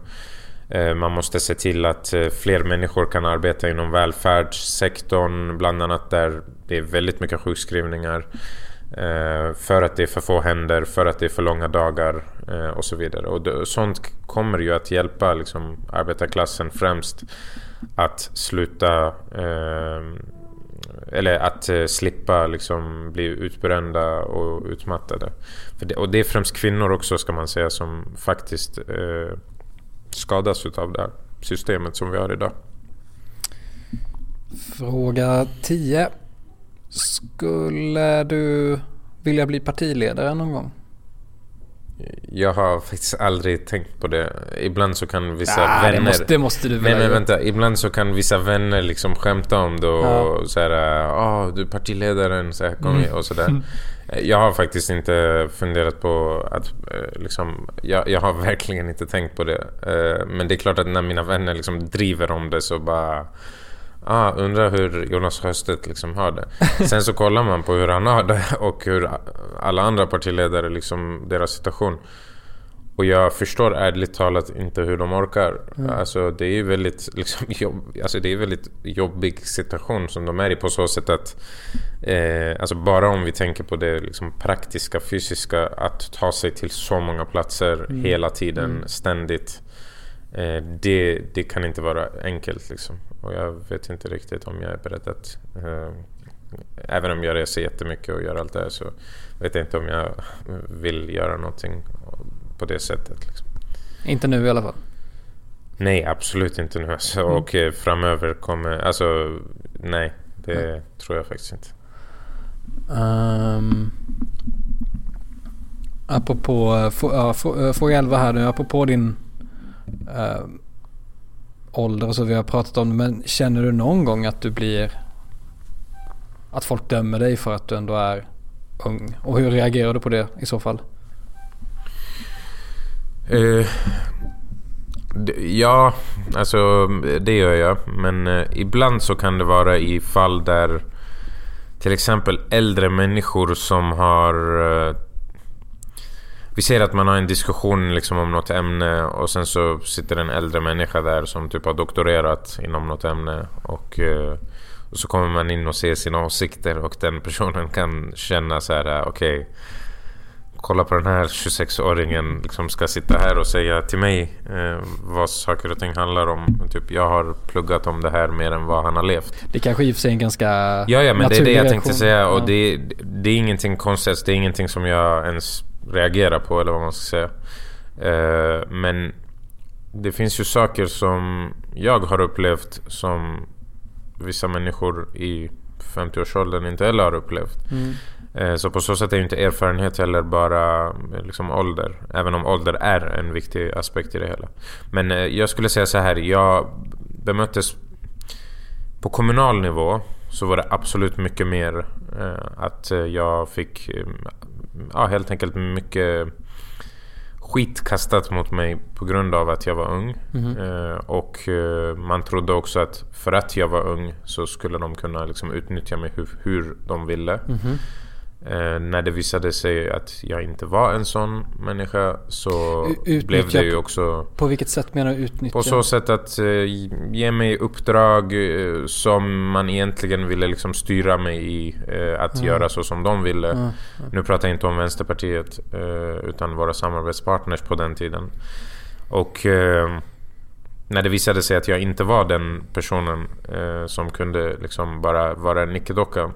Eh, man måste se till att eh, fler människor kan arbeta inom välfärdssektorn, bland annat där det är väldigt mycket sjukskrivningar. Eh, för att det är för få händer, för att det är för långa dagar eh, och så vidare. Och det, sånt kommer ju att hjälpa liksom, arbetarklassen främst att sluta eh, eller att eh, slippa liksom, bli utbrända och utmattade. Det, och det är främst kvinnor också ska man säga som faktiskt eh, skadas av det här systemet som vi har idag. Fråga 10. Skulle du vilja bli partiledare någon gång? Jag har faktiskt aldrig tänkt på det. Ibland så kan vissa nah, vänner... Det måste, det måste du Nej men vänta. Ibland så kan vissa vänner liksom skämta om det och ja. så här, oh, du är partiledaren, så här, kom mm. och sådär. Jag har faktiskt inte funderat på att eh, liksom, jag, jag har verkligen inte tänkt på det. Eh, men det är klart att när mina vänner liksom driver om det så bara Ah, undrar hur Jonas Sjöstedt liksom har det. Sen så kollar man på hur han har det och hur alla andra partiledare, liksom deras situation. Och jag förstår ärligt talat inte hur de orkar. Mm. Alltså det är ju väldigt, liksom, jobb, alltså, det är väldigt jobbig situation som de är i på så sätt att eh, alltså bara om vi tänker på det liksom, praktiska, fysiska, att ta sig till så många platser mm. hela tiden, mm. ständigt. Eh, det, det kan inte vara enkelt liksom. Och jag vet inte riktigt om jag är beredd att... Eh, även om jag reser jättemycket och gör allt det här så vet jag inte om jag vill göra någonting på det sättet. Liksom. Inte nu i alla fall? Nej, absolut inte nu. Alltså, mm. Och eh, framöver kommer... Alltså, nej. Det mm. tror jag faktiskt inte. Um, apropå, uh, fråga 11 här nu. Apropå din uh, ålder och så, vi har pratat om det. Men känner du någon gång att du blir... Att folk dömer dig för att du ändå är ung? Och hur reagerar du på det i så fall? Uh, ja, alltså det gör jag. Men uh, ibland så kan det vara i fall där till exempel äldre människor som har uh, vi ser att man har en diskussion liksom om något ämne och sen så sitter en äldre människa där som typ har doktorerat inom något ämne och, och så kommer man in och ser sina åsikter och den personen kan känna så här okej okay, kolla på den här 26-åringen liksom ska sitta här och säga till mig eh, vad saker och ting handlar om. Typ jag har pluggat om det här mer än vad han har levt. Det kanske i och för sig är en ganska Ja, ja men det är det jag tänkte säga och ja. det, det är ingenting konstigt. Det är ingenting som jag ens reagerar på eller vad man ska säga. Eh, men det finns ju saker som jag har upplevt som vissa människor i 50-årsåldern inte heller har upplevt. Mm. Eh, så på så sätt är ju inte erfarenhet heller bara eh, liksom ålder. Även om ålder är en viktig aspekt i det hela. Men eh, jag skulle säga så här. Jag bemöttes på kommunal nivå så var det absolut mycket mer att jag fick ja, helt enkelt mycket skit kastat mot mig på grund av att jag var ung. Mm. och man trodde också att för att jag var ung så skulle de kunna liksom utnyttja mig hur, hur de ville. Mm. Eh, när det visade sig att jag inte var en sån människa så utnyttja blev det ju också... På vilket sätt menar du utnyttja? På så sätt att eh, ge mig uppdrag eh, som man egentligen ville liksom styra mig i att mm. göra så som de ville. Mm. Nu pratar jag inte om Vänsterpartiet utan våra samarbetspartners på den tiden. Och när det visade sig att jag inte var den personen som kunde liksom bara vara en nickedocka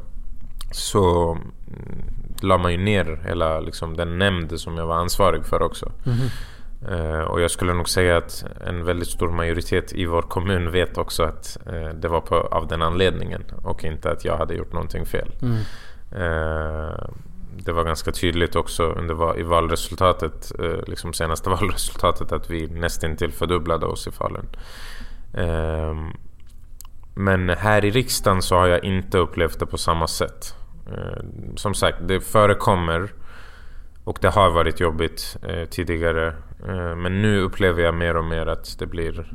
så mm, la man ju ner hela liksom, den nämnd som jag var ansvarig för också. Mm. Uh, och jag skulle nog säga att en väldigt stor majoritet i vår kommun vet också att uh, det var på, av den anledningen och inte att jag hade gjort någonting fel. Mm. Uh, det var ganska tydligt också under, i valresultatet, liksom senaste valresultatet att vi nästintill fördubblade oss i Falun. Men här i riksdagen så har jag inte upplevt det på samma sätt. Eh, som sagt, det förekommer och det har varit jobbigt eh, tidigare. Eh, men nu upplever jag mer och mer att det blir...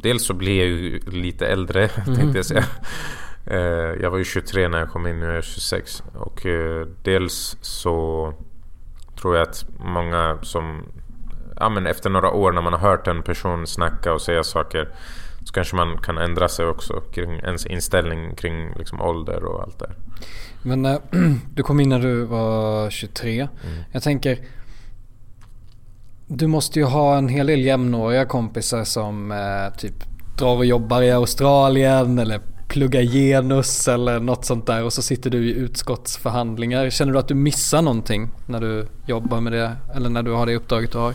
Dels så blir jag ju lite äldre, mm. tänkte jag säga. jag var ju 23 när jag kom in, nu är jag 26. Och dels så tror jag att många som... Ja, men efter några år när man har hört en person snacka och säga saker så kanske man kan ändra sig också kring ens inställning kring liksom ålder och allt det Men äh, du kom in när du var 23. Mm. Jag tänker du måste ju ha en hel del jämnåriga kompisar som eh, typ drar och jobbar i Australien eller pluggar genus eller något sånt där och så sitter du i utskottsförhandlingar. Känner du att du missar någonting när du jobbar med det eller när du har det uppdraget du har?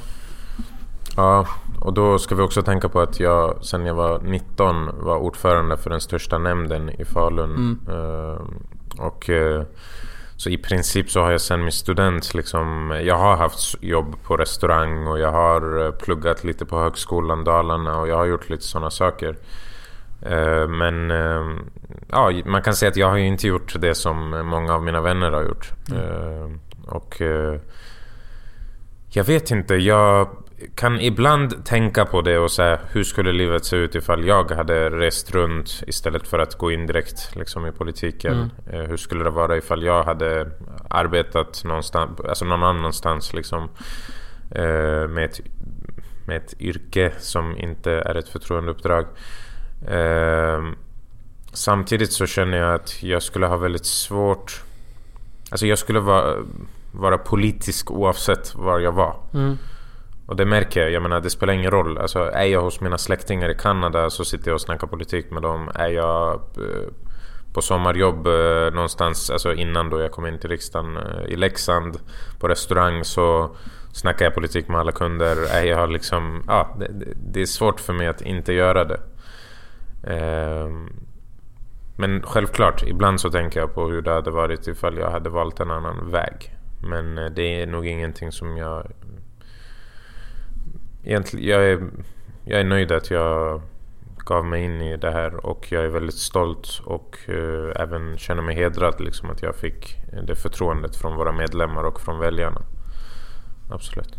Ja, och då ska vi också tänka på att jag sen jag var 19 var ordförande för den största nämnden i Falun. Mm. Och uh, så i princip så har jag sen min student liksom, jag har haft jobb på restaurang och jag har eh, pluggat lite på högskolan Dalarna och jag har gjort lite sådana saker. Uh, men ja, man kan säga att jag har inte gjort det som många av mina vänner har gjort. Mm. och jag vet inte, jag kan ibland tänka på det och säga hur skulle livet se ut ifall jag hade rest runt istället för att gå in direkt liksom, i politiken. Mm. Eh, hur skulle det vara ifall jag hade arbetat någonstans, alltså någon annanstans liksom, eh, med, ett, med ett yrke som inte är ett förtroendeuppdrag. Eh, samtidigt så känner jag att jag skulle ha väldigt svårt... Alltså jag skulle vara, vara politisk oavsett var jag var. Mm. Och det märker jag. Jag menar, det spelar ingen roll. Alltså, är jag hos mina släktingar i Kanada så sitter jag och snackar politik med dem. Är jag eh, på sommarjobb eh, någonstans, alltså innan då jag kom in till riksdagen eh, i Leksand på restaurang så snackar jag politik med alla kunder. Är jag liksom, ja, det, det är svårt för mig att inte göra det. Ehm, men självklart, ibland så tänker jag på hur det hade varit ifall jag hade valt en annan väg. Men det är nog ingenting som jag egentligen, jag, är, jag är nöjd att jag gav mig in i det här och jag är väldigt stolt och uh, även känner mig hedrad liksom, att jag fick det förtroendet från våra medlemmar och från väljarna. Absolut.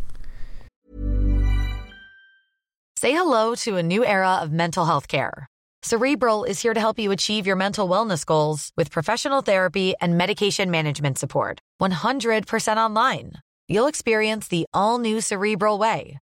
Say hello to a new era of mental health care. Cerebral is here to help you achieve your mental wellness goals with professional therapy and medication management support. 100% online. You'll experience the all new Cerebral Way,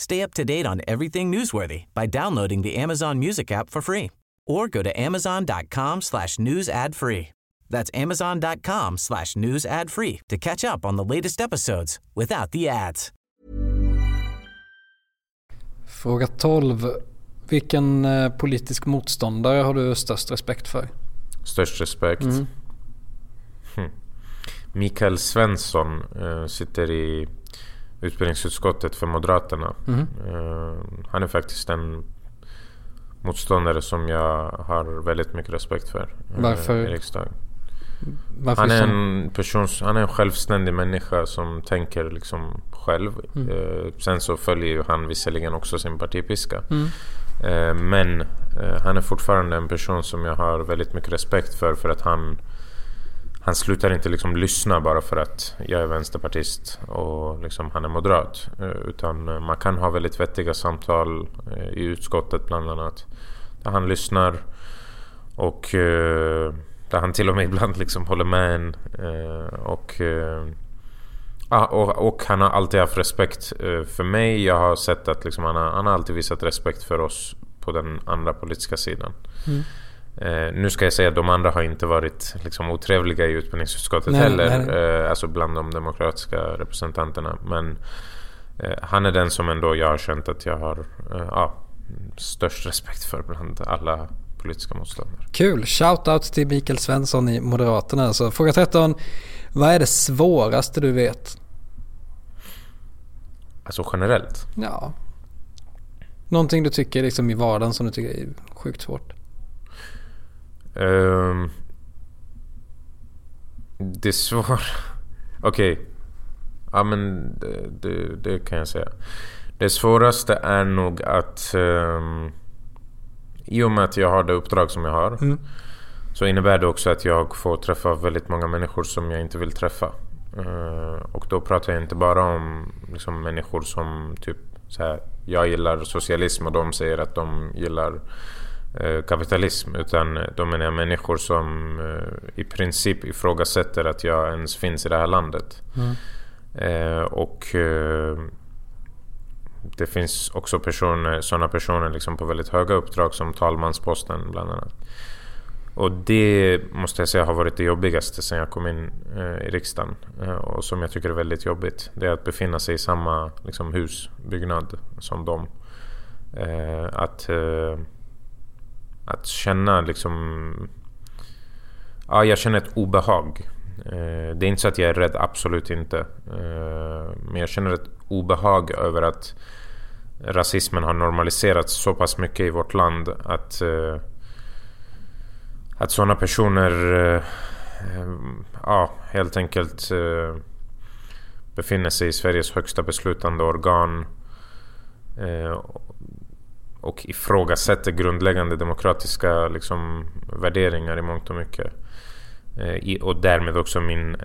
Stay up to date on everything newsworthy by downloading the Amazon Music app for free or go to amazon.com slash news ad free. That's amazon.com slash news ad free to catch up on the latest episodes without the ads. Fråga 12. Vilken eh, politisk motståndare har du störst respekt för? Störst respekt? Mm. Hm. Mikael Svensson uh, sitter i utbildningsutskottet för Moderaterna. Mm. Han är faktiskt en motståndare som jag har väldigt mycket respekt för. Eh, Varför? I riksdagen. Varför han är en person, han är en självständig människa som tänker liksom själv. Mm. Eh, sen så följer han visserligen också sin partipiska. Mm. Eh, men eh, han är fortfarande en person som jag har väldigt mycket respekt för för att han han slutar inte liksom lyssna bara för att jag är vänsterpartist och liksom han är moderat. Eh, utan man kan ha väldigt vettiga samtal eh, i utskottet bland annat. Där han lyssnar och eh, där han till och med ibland liksom håller med en. Och, ah, och, och han har alltid haft respekt för mig. Jag har sett att liksom han, har, han har alltid visat respekt för oss på den andra politiska sidan. Mm. Eh, nu ska jag säga att de andra har inte varit liksom, otrevliga i utbildningsutskottet nej, heller. Nej. Eh, alltså bland de demokratiska representanterna. Men eh, han är den som ändå jag har känt att jag har eh, ja, störst respekt för bland alla politiska motståndare. Kul! Shoutout till Mikael Svensson i Moderaterna. Alltså, fråga 13. Vad är det svåraste du vet? Alltså generellt? Ja. Någonting du tycker liksom i vardagen som du tycker är sjukt svårt? Um, det är svårt. Okej. Okay. Ja men det, det, det, kan jag säga. Det svåraste är nog att um, i och med att jag har det uppdrag som jag har mm. så innebär det också att jag får träffa väldigt många människor som jag inte vill träffa. Uh, och då pratar jag inte bara om liksom, människor som typ så här, jag gillar socialism och de säger att de gillar kapitalism utan de menar människor som eh, i princip ifrågasätter att jag ens finns i det här landet. Mm. Eh, och det finns också personer, sådana personer liksom på väldigt höga uppdrag som talmansposten bland annat. Och det måste jag säga har varit det jobbigaste sen jag kom in i riksdagen. och som jag tycker är väldigt jobbigt. Det är att befinna sig i samma liksom, husbyggnad som dem. att att känna liksom... Ja, jag känner ett obehag. Eh, det är inte så att jag är rädd, absolut inte. Eh, men jag känner ett obehag över att rasismen har normaliserats så pass mycket i vårt land att, eh, att sådana personer ja, helt enkelt befinner sig i Sveriges högsta beslutande organ och ifrågasätter grundläggande demokratiska liksom, värderingar i mångt och mycket. Eh, i, och därmed också min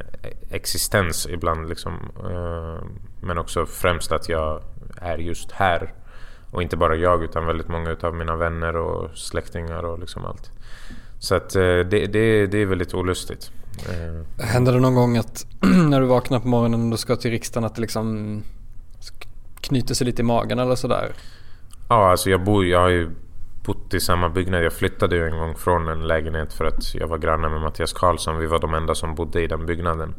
existens ibland. Liksom, eh, men också främst att jag är just här. Och inte bara jag utan väldigt många av mina vänner och släktingar och liksom allt. Så att eh, det, det, det är väldigt olustigt. Eh. Händer det någon gång att när du vaknar på morgonen och du ska till riksdagen att det liksom knyter sig lite i magen eller sådär? Ja, alltså jag bor jag har ju bott i samma byggnad. Jag flyttade ju en gång från en lägenhet för att jag var granne med Mattias Karlsson. Vi var de enda som bodde i den byggnaden.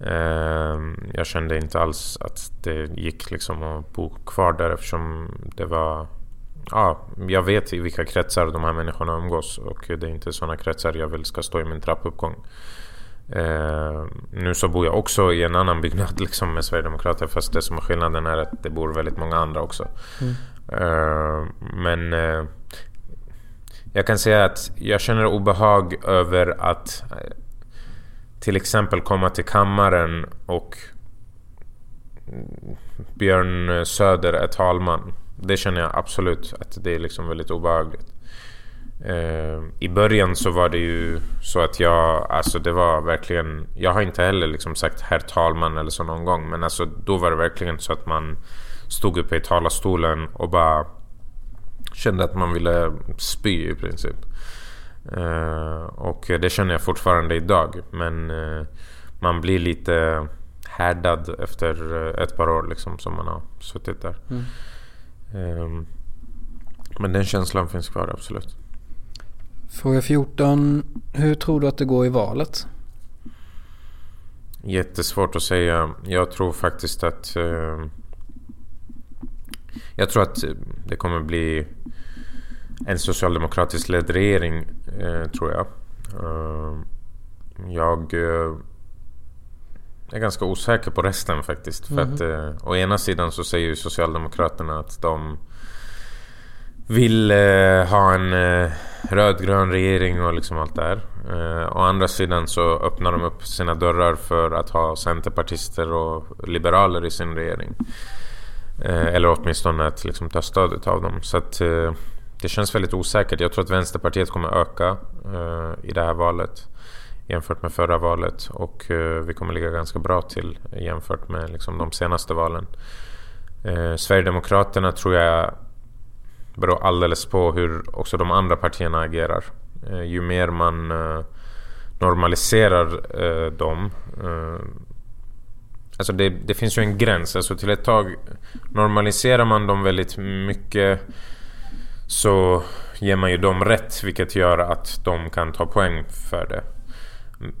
Ehm, jag kände inte alls att det gick liksom att bo kvar där eftersom det var... Ja, jag vet i vilka kretsar de här människorna umgås och det är inte sådana kretsar jag vill ska stå i min trappuppgång. Uh, nu så bor jag också i en annan byggnad liksom med Sverigedemokrater fast det som är skillnaden är att det bor väldigt många andra också. Mm. Eh, men uh, jag kan säga att jag känner obehag över att eh, till exempel komma till kammaren och Björn Söder är talman. Det känner jag absolut att det är liksom väldigt obehagligt. Uh, I början så var det ju så att jag, alltså det var verkligen, jag har inte heller liksom sagt herr talman eller så någon gång, men alltså då var det verkligen så att man stod uppe i talarstolen och bara kände att man ville spy i princip. Eh, och det känner jag fortfarande idag. Men eh, man blir lite härdad efter eh, ett par år liksom, som man har suttit där. Mm. Ehm, men den känslan finns kvar absolut. Fråga 14. Hur tror du att det går i valet? Jättesvårt att säga. Jag tror faktiskt att... jag tror att det kommer bli en socialdemokratisk ledd regering, eh, tror jag. Uh, jag uh, är ganska osäker på resten faktiskt. Mm. För att uh, å ena sidan så säger ju Socialdemokraterna att de vill ha en rödgrön regering och liksom allt det här. å andra sidan så öppnar de upp sina dörrar för att ha centerpartister och liberaler i sin regering. Eh, eller åtminstone att liksom ta stödet av dem. Så att eh, det känns väldigt osäkert. Jag tror att Vänsterpartiet kommer öka eh, i det här valet jämfört med förra valet och vi kommer ligga ganska bra till jämfört med liksom, de senaste valen. Sverigedemokraterna tror jag beror alldeles på hur också de andra partierna agerar. ju mer man normaliserar dem Alltså det, det, finns ju en gräns. Alltså till ett tag normaliserar man dem väldigt mycket så ger man ju dem rätt vilket gör att de kan ta poäng för det.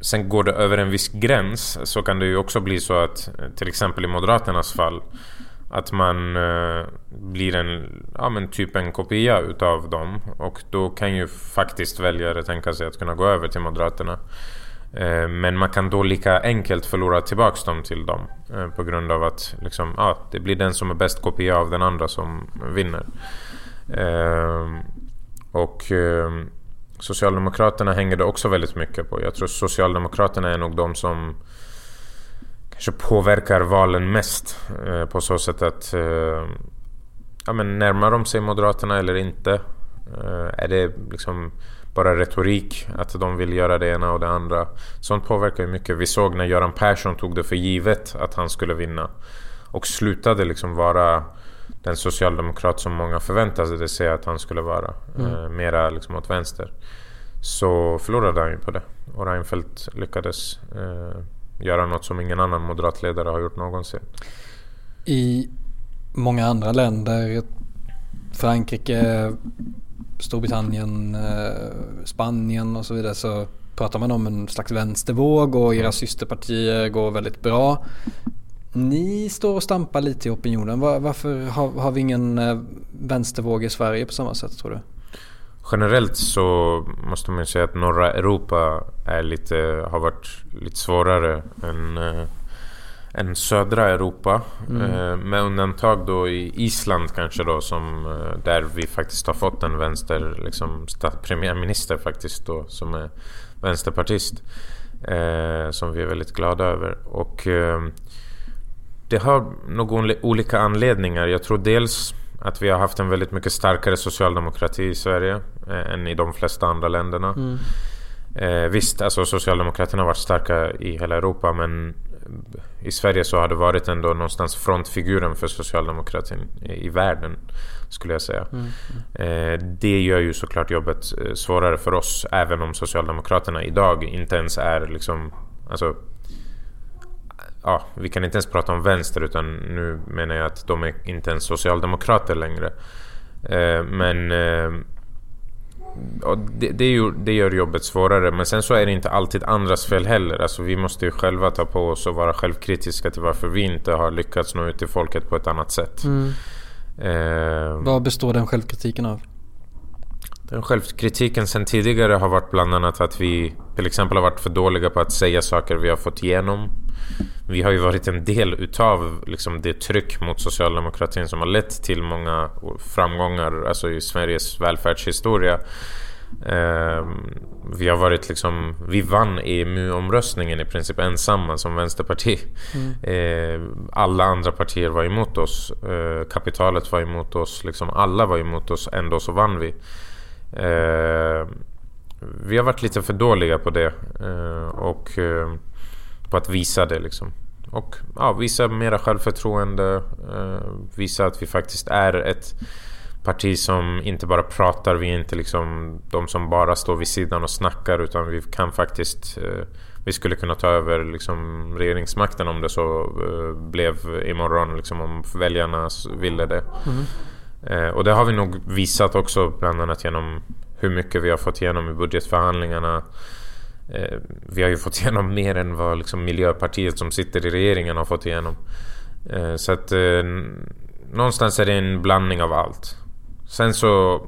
Sen går det över en viss gräns så kan det ju också bli så att till exempel i Moderaternas fall att man eh, blir en, ja men typ en kopia utav dem och då kan ju faktiskt väljare tänka sig att kunna gå över till Moderaterna. Eh, men man kan då lika enkelt förlora tillbaks dem till dem eh, på grund av att liksom, ja, det blir den som är bäst kopia av den andra som vinner. Eh, och Socialdemokraterna hänger det också väldigt mycket på. Jag tror Socialdemokraterna är nog de som kanske påverkar valen mest på så sätt att ja, men närmar de sig Moderaterna eller inte? Är det liksom bara retorik att de vill göra det ena och det andra? Sånt påverkar ju mycket. Vi såg när Göran Persson tog det för givet att han skulle vinna och slutade liksom vara den socialdemokrat som många förväntade sig att han skulle vara. Mm. Eh, mera liksom åt vänster. Så förlorade han ju på det. Och Reinfeldt lyckades eh, göra något som ingen annan moderatledare har gjort någonsin. I många andra länder, Frankrike, Storbritannien, eh, Spanien och så vidare så pratar man om en slags vänstervåg och era systerpartier går väldigt bra. Ni står och stampar lite i opinionen. Var, varför har, har, vi ingen eh, vänstervåg i Sverige på samma sätt tror du? Generellt så måste man säga att norra Europa är lite, har varit lite svårare än, eh, än södra Europa. Mm. Äh, med undantag då i Island kanske då som äh, där vi faktiskt har fått en vänster liksom, premiärminister faktiskt då som är vänsterpartist. som vi är väldigt glada över. Och det har några olika anledningar. Jag tror dels att vi har haft en väldigt mycket starkare socialdemokrati i Sverige eh, än i de flesta andra länderna. Mm. Eh, visst, alltså Socialdemokraterna har varit starka i hela Europa men i Sverige så har det varit ändå någonstans frontfiguren för socialdemokratin i, världen. Skulle jag säga. Mm. Eh, det gör ju såklart jobbet eh, svårare för oss. Även om Socialdemokraterna idag inte ens är liksom... Alltså, ja, vi kan inte ens prata om vänster utan nu menar jag att de är inte ens socialdemokrater längre. Eh, men det, det, ju, det, gör jobbet svårare. Men sen så är det inte alltid andras fel heller. Alltså vi måste ju själva ta på oss och vara självkritiska till varför vi inte har lyckats nå ut till folket på ett annat sätt. Mm. Eh, Vad består den självkritiken av? Den självkritiken sen tidigare har varit bland annat att vi till exempel har varit för dåliga på att säga saker vi har fått igenom. Vi har ju varit en del utav liksom, det tryck mot socialdemokratin som har lett till många framgångar alltså i Sveriges välfärdshistoria. Eh, vi har varit liksom, vi vann EMU-omröstningen i princip ensamma som vänsterparti. Mm. Eh, alla andra partier var emot oss. Eh, kapitalet var emot oss. Liksom alla var emot oss. Ändå så vann vi. Eh, vi har varit lite för dåliga på det. Eh, och eh, på att visa det liksom. Och ja, visa mera självförtroende. Eh, visa att vi faktiskt är ett parti som inte bara pratar. Vi är inte liksom de som bara står vid sidan och snackar. Utan vi kan faktiskt... Eh, vi skulle kunna ta över liksom regeringsmakten om det så eh, blev imorgon. Liksom, om väljarna ville det. Mm. Eh, och det har vi nog visat också bland annat genom hur mycket vi har fått igenom i budgetförhandlingarna. Eh, vi har ju fått igenom mer än vad liksom Miljöpartiet som sitter i regeringen har fått igenom. Eh, så att eh, någonstans är det en blandning av allt. Sen så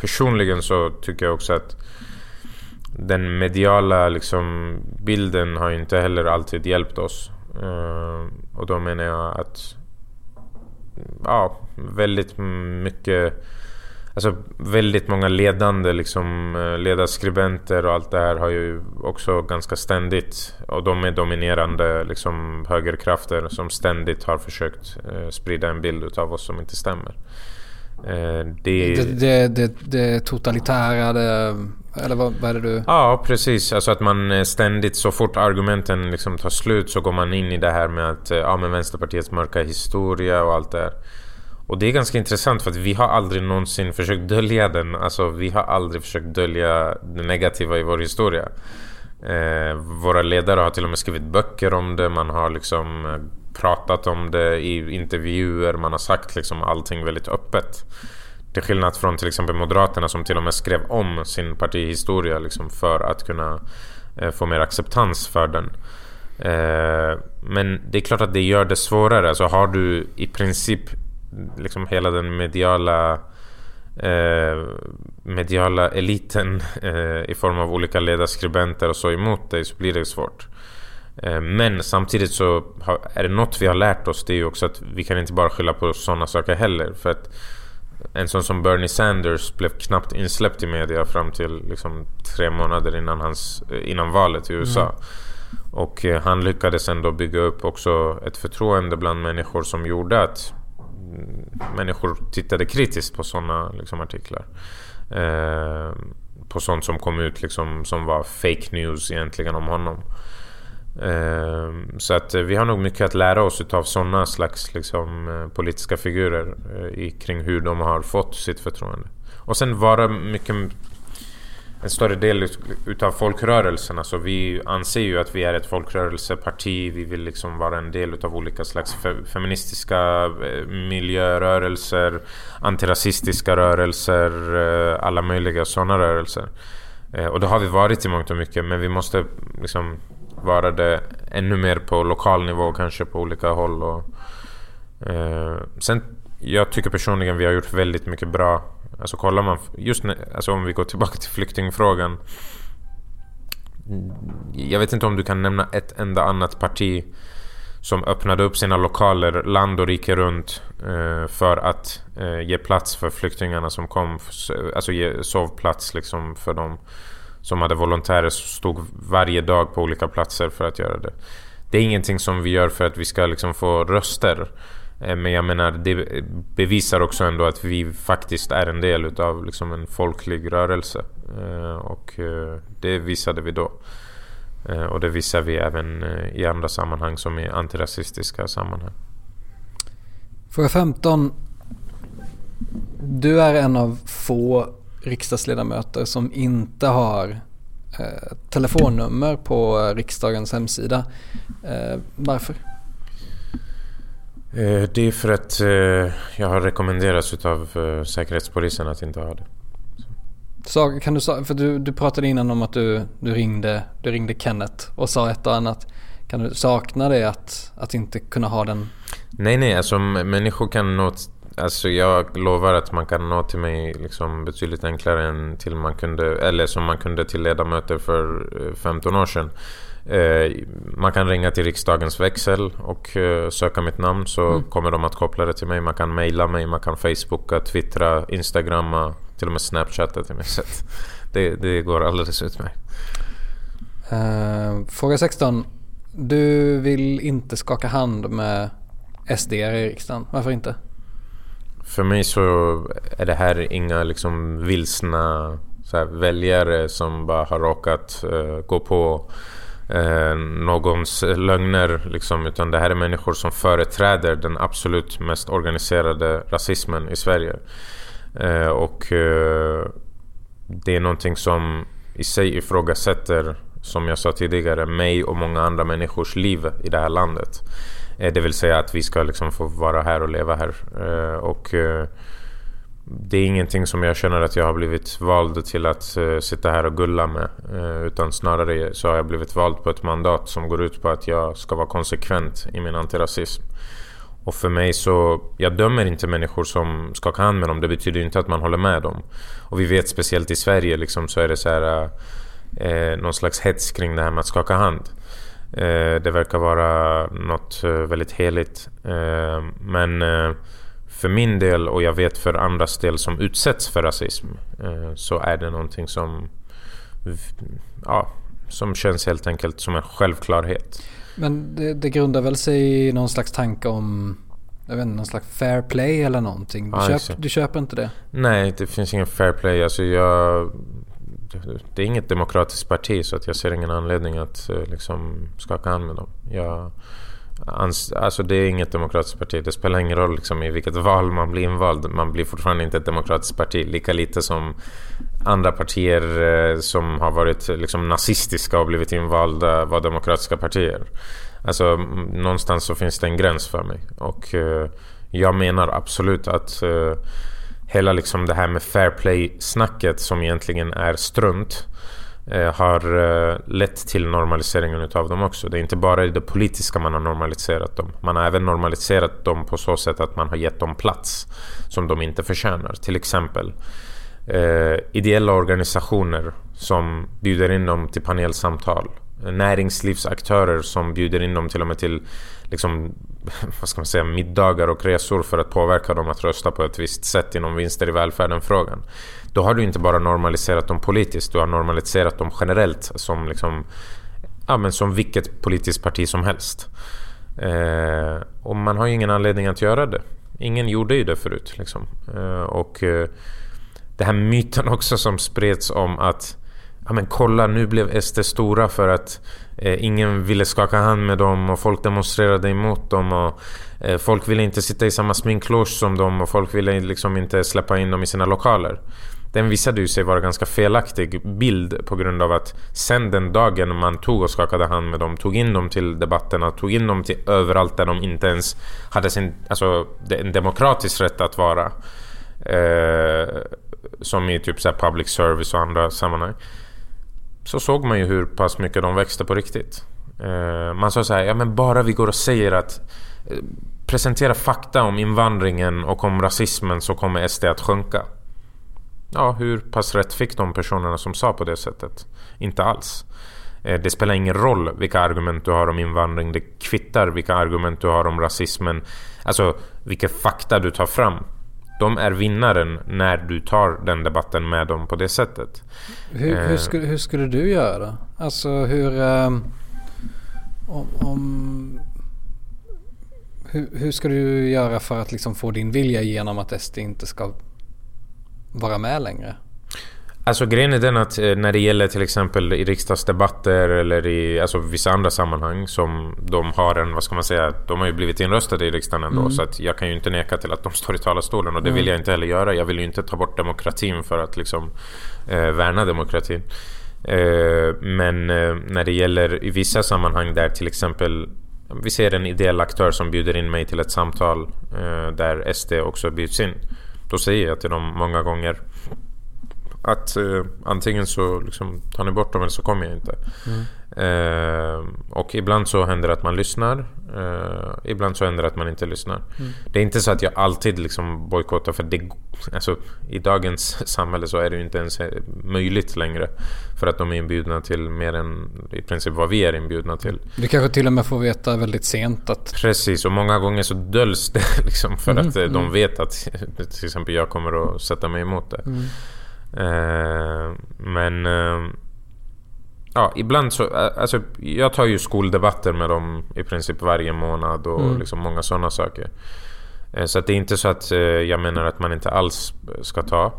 personligen så tycker jag också att den mediala liksom, bilden har inte heller alltid hjälpt oss. Eh, och då menar jag att ja, väldigt mycket Alltså väldigt många ledande liksom, eh, ledarskribenter och allt det här har ju också ganska ständigt och de är dominerande liksom, högerkrafter som ständigt har försökt eh, sprida en bild av oss som inte stämmer. Eh, det, det, det, det, totalitära, det, eller vad, vad, är det du... Ja, precis. Alltså att man eh, ständigt, så fort argumenten liksom tar slut så går man in i det här med att eh, ja, men Vänsterpartiets mörka historia och allt det här. Och det är ganska intressant för att vi har aldrig någonsin försökt dölja den. Alltså vi har aldrig försökt dölja det negativa i vår historia. Eh, våra ledare har till och med skrivit böcker om det. Man har liksom pratat om det i intervjuer. Man har sagt liksom allting väldigt öppet. Till skillnad från till exempel Moderaterna som till och med skrev om sin partihistoria liksom för att kunna eh, få mer acceptans för den. Eh, men det är klart att det gör det svårare. Alltså har du i princip liksom hela den mediala eh, mediala eliten eh, i form av olika ledarskribenter och så emot dig så blir det svårt. Eh, men samtidigt så är det något vi har lärt oss det är ju också att vi kan inte bara skylla på sådana saker heller. För att en sån som Bernie Sanders blev knappt insläppt i media fram till liksom tre månader innan, hans, eh, innan valet i USA. Mm. Och eh, han lyckades ändå bygga upp också ett förtroende bland människor som gjorde att mm, människor tittade kritiskt på sådana liksom, artiklar. Eh, på sånt som kom ut liksom, som var fake news egentligen om honom. Ehm, så att eh, vi har nog mycket att lära oss av sådana slags liksom, eh, politiska figurer eh, kring hur de har fått sitt förtroende. Och sen vara mycket en större del utav folkrörelserna. Alltså vi anser ju att vi är ett folkrörelseparti. Vi vill liksom vara en del utav olika slags feministiska miljörörelser, antirasistiska rörelser, alla möjliga sådana rörelser. Och det har vi varit i mångt och mycket men vi måste liksom vara det ännu mer på lokal nivå kanske på olika håll. Och, eh, sen, jag tycker personligen vi har gjort väldigt mycket bra. Alltså kollar man, just när, alltså om vi går tillbaka till flyktingfrågan. Jag vet inte om du kan nämna ett enda annat parti som öppnade upp sina lokaler land och rike runt eh, för att eh, ge plats för flyktingarna som kom. Alltså ge sovplats liksom för dem som hade volontärer som stod varje dag på olika platser för att göra det. Det är ingenting som vi gör för att vi ska liksom få röster. Eh, men jag menar, det bevisar också ändå att vi faktiskt är en del utav liksom en folklig rörelse. Eh, och eh, det visade vi då. Och det visar vi även i andra sammanhang som i antirasistiska sammanhang. Fråga 15. Du är en av få riksdagsledamöter som inte har eh, telefonnummer på riksdagens hemsida. Eh, varför? Eh, det är för att eh, jag har rekommenderats av eh, Säkerhetspolisen att inte ha det. Så, kan du, för du, du pratade innan om att du, du, ringde, du ringde Kenneth och sa ett och annat. Kan du sakna det att, att inte kunna ha den? Nej, nej, alltså människor kan nå... Alltså jag lovar att man kan nå till mig liksom betydligt enklare än till man kunde, eller som man kunde till ledamöter för 15 år sedan. Eh, man kan ringa till riksdagens växel och eh, söka mitt namn så mm. kommer de att koppla det till mig. Man kan mejla mig, man kan facebooka, twittra, instagramma, till och med snapchatta till mig. Så det, det går alldeles utmärkt. Uh, fråga 16. Du vill inte skaka hand med SD i riksdagen. Varför inte? För mig så är det här inga liksom vilsna så väljare som bara har råkat uh, gå på uh, någons lögner. Liksom, utan det här är människor som företräder den absolut mest organiserade rasismen i Sverige. Uh, och det är någonting som i sig ifrågasätter, som jag sa tidigare, mig och många andra människors liv i det här landet. Eh, det vill säga att vi ska liksom få vara här och leva här. Eh, och eh, det är ingenting som jag känner att jag har blivit vald till att eh, sitta här och gulla med. Eh, utan snarare så har jag blivit vald på ett mandat som går ut på att jag ska vara konsekvent i min antirasism. Och för mig så, jag dömer inte människor som skakar hand med dem. Det betyder inte att man håller med dem. Och vi vet speciellt i Sverige liksom, så är det så här, eh, någon slags hets kring det här med att skaka hand det verkar vara något väldigt heligt. men för min del och jag vet för andras del som utsätts för rasism eh, så är det någonting som, ja, som känns helt enkelt som en självklarhet. Men det, det grundar väl sig i någon slags tanke om jag vet inte, någon slags fair play eller någonting. Du, ja, köp, du köper inte det? Nej, det finns ingen fair play. Alltså jag, det är inget demokratiskt parti så att jag ser ingen anledning att eh, liksom skaka hand med dem. Jag, Alltså det är inget demokratiskt parti. Det spelar ingen roll liksom i vilket val man blir invald. Man blir fortfarande inte ett demokratiskt parti. Lika lite som andra partier eh, som har varit liksom nazistiska och blivit invalda var demokratiska partier. Alltså någonstans så finns det en gräns för mig. Och eh, jag menar absolut att eh, hela liksom det här med fair play-snacket som egentligen är strunt eh, har eh, lett till normaliseringen utav dem också. Det är inte bara i det politiska man har normaliserat dem. Man har även normaliserat dem på så sätt att man har gett dem plats som de inte förtjänar. Till exempel eh, ideella organisationer som bjuder in dem till panelsamtal. Näringslivsaktörer som bjuder in dem till och med till liksom, vad ska man säga, middagar och resor för att påverka dem att rösta på ett visst sätt inom vinster i välfärden-frågan. Då har du inte bara normaliserat dem politiskt, du har normaliserat dem generellt som, liksom, ja, men som vilket politiskt parti som helst. Eh, och man har ju ingen anledning att göra det. Ingen gjorde ju det förut. Liksom. Eh, och eh, det här myten också som spreds om att ja, men kolla nu blev SD stora för att eh, ingen ville skaka hand med dem och folk demonstrerade emot dem och eh, folk ville inte sitta i samma sminkloge som dem och folk ville liksom inte släppa in dem i sina lokaler. Den visade ju sig vara ganska felaktig bild på grund av att sen den dagen man tog och skakade hand med dem, tog in dem till debatterna, tog in dem till överallt där de inte ens hade sin, alltså, en demokratisk rätt att vara. Eh, som i typ så public service och andra sammanhang så såg man ju hur pass mycket de växte på riktigt. Eh, man sa så här, ja men bara vi går och säger att eh, presentera fakta om invandringen och om rasismen så kommer SD att sjunka. Ja, hur pass rätt fick de personerna som sa på det sättet? Inte alls. Eh, det spelar ingen roll vilka argument du har om invandring. Det kvittar vilka argument du har om rasismen. Alltså vilka fakta du tar fram de är vinnaren när du tar den debatten med dem på det sättet. Hur, hur, eh. skulle, hur skulle du göra? Alltså hur... Um, om, om, hur, hur ska du göra för att liksom få din vilja igenom att SD inte ska vara med längre? Alltså grejen är den att eh, när det gäller till exempel i riksdagsdebatter eller i alltså, vissa andra sammanhang som de har en, vad ska man säga, de har ju blivit inröstade i riksdagen ändå mm. så att jag kan ju inte neka till att de står i talarstolen och det mm. vill jag inte heller göra. Jag vill ju inte ta bort demokratin för att liksom eh, värna demokratin. Eh, men eh, när det gäller i vissa sammanhang där till exempel vi ser en ideell aktör som bjuder in mig till ett samtal eh, där SD också bjuds in. Då säger jag till dem många gånger att eh, antingen så liksom, tar ni bort dem eller så kommer jag inte. Mm. Eh, och ibland så händer det att man lyssnar. Eh, ibland så händer det att man inte lyssnar. Mm. Det är inte så att jag alltid liksom bojkottar för det, alltså, i dagens samhälle så är det ju inte ens möjligt längre. För att de är inbjudna till mer än i princip vad vi är inbjudna till. Du kanske till och med får veta väldigt sent att... Precis, och många gånger så döljs det liksom för mm. att eh, de mm. vet att till exempel jag kommer att sätta mig emot det. Eh, men eh, ja, ibland så... Eh, alltså, jag tar ju skoldebatter med dem i princip varje månad och mm. liksom många sådana saker. Så att det är inte så att jag menar att man inte alls ska ta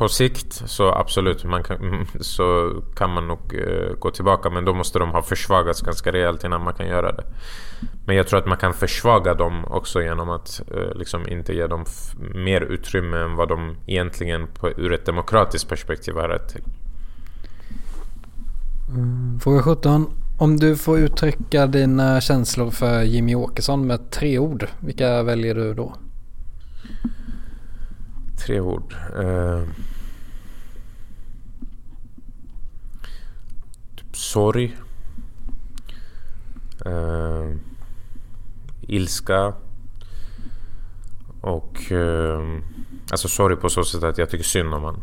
på sikt så absolut, man kan, mm, så kan man nog uh, gå tillbaka. Men då måste de ha försvagats ganska rejält innan man kan göra det. Men jag tror att man kan försvaga dem också genom att uh, liksom inte ge dem mer utrymme än vad de egentligen på, ur ett demokratiskt perspektiv har rätt till. Mm. Fråga 17. Om du får uttrycka dina känslor för Jimmy Åkesson med tre ord, vilka väljer du då? Tre ord. Eh, typ sorg. Eh, ilska. Och Eh, alltså sorg på så sätt att jag tycker synd om honom.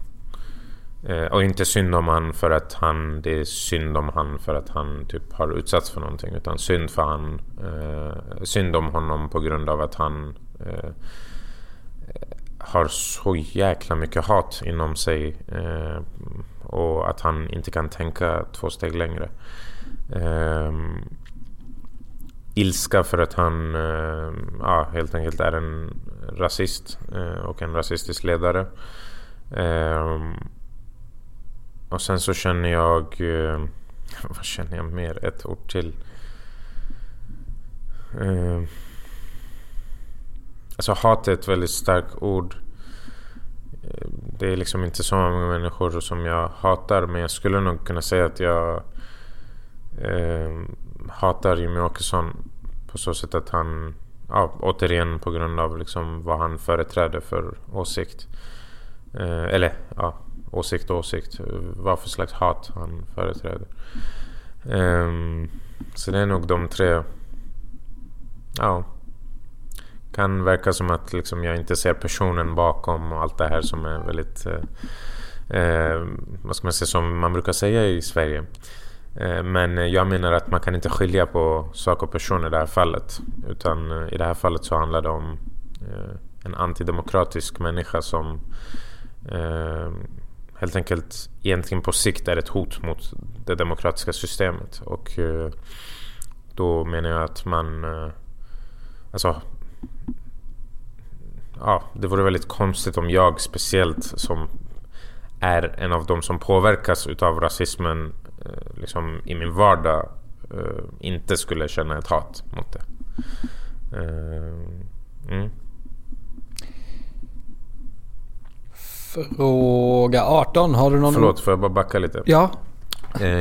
Eh, och inte synd om han för att han, det är synd om han för att han typ har utsatts för någonting. Utan synd för han, Eh, synd om honom på grund av att han eh, har så jäkla mycket hat inom sig eh, och att han inte kan tänka två steg längre. Eh, ilska för att han eh, ja, helt enkelt är en rasist eh, och en rasistisk ledare. Eh, och sen så känner jag... Eh, vad känner jag mer? Ett ord till. Ehm, Alltså hat är ett väldigt starkt ord. Det är liksom inte så många människor som jag hatar men jag skulle nog kunna säga att jag eh, hatar Jimmy Åkesson på så sätt att han, ja, återigen på grund av liksom vad han företräder för åsikt. Eh, eller ja, åsikt och åsikt. Vad för slags hat han företräder. Eh, så det är nog de tre. Ja, kan verka som att liksom jag inte ser personen bakom och allt det här som är väldigt... Eh, eh, vad ska man säga, som man brukar säga i Sverige. Eh, men jag menar att man kan inte skilja på sak och person i det här fallet. Utan eh, i det här fallet så handlar det om eh, en antidemokratisk människa som eh, helt enkelt egentligen på sikt är ett hot mot det demokratiska systemet. Och eh, då menar jag att man... Eh, alltså ja, det vore väldigt konstigt om jag speciellt som är en av de som påverkas utav rasismen eh, liksom i min vardag eh, inte skulle känna ett hat mot det. Eh, mm. Fråga 18. Har du någon... Förlåt, får jag bara backa lite? Ja.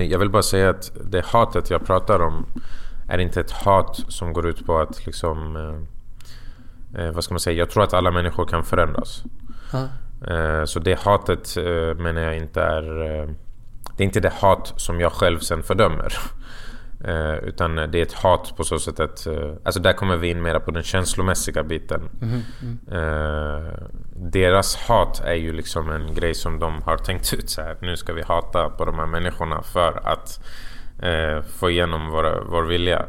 Jag vill bara säga att det hatet jag pratar om är inte ett hat som går ut på att liksom eh, vad ska man säga, jag tror att alla människor kan förändras. Eh, så det hatet eh, menar jag inte är... Eh, det är inte det hat som jag själv sen fördömer. Eh, utan det är ett hat på så sätt att... Eh, alltså där kommer vi in mera på den känslomässiga biten. Mm, mm. deras hat är ju liksom en grej som de har tänkt ut så här. Nu ska vi hata på de här människorna för att få igenom vår, vår vilja.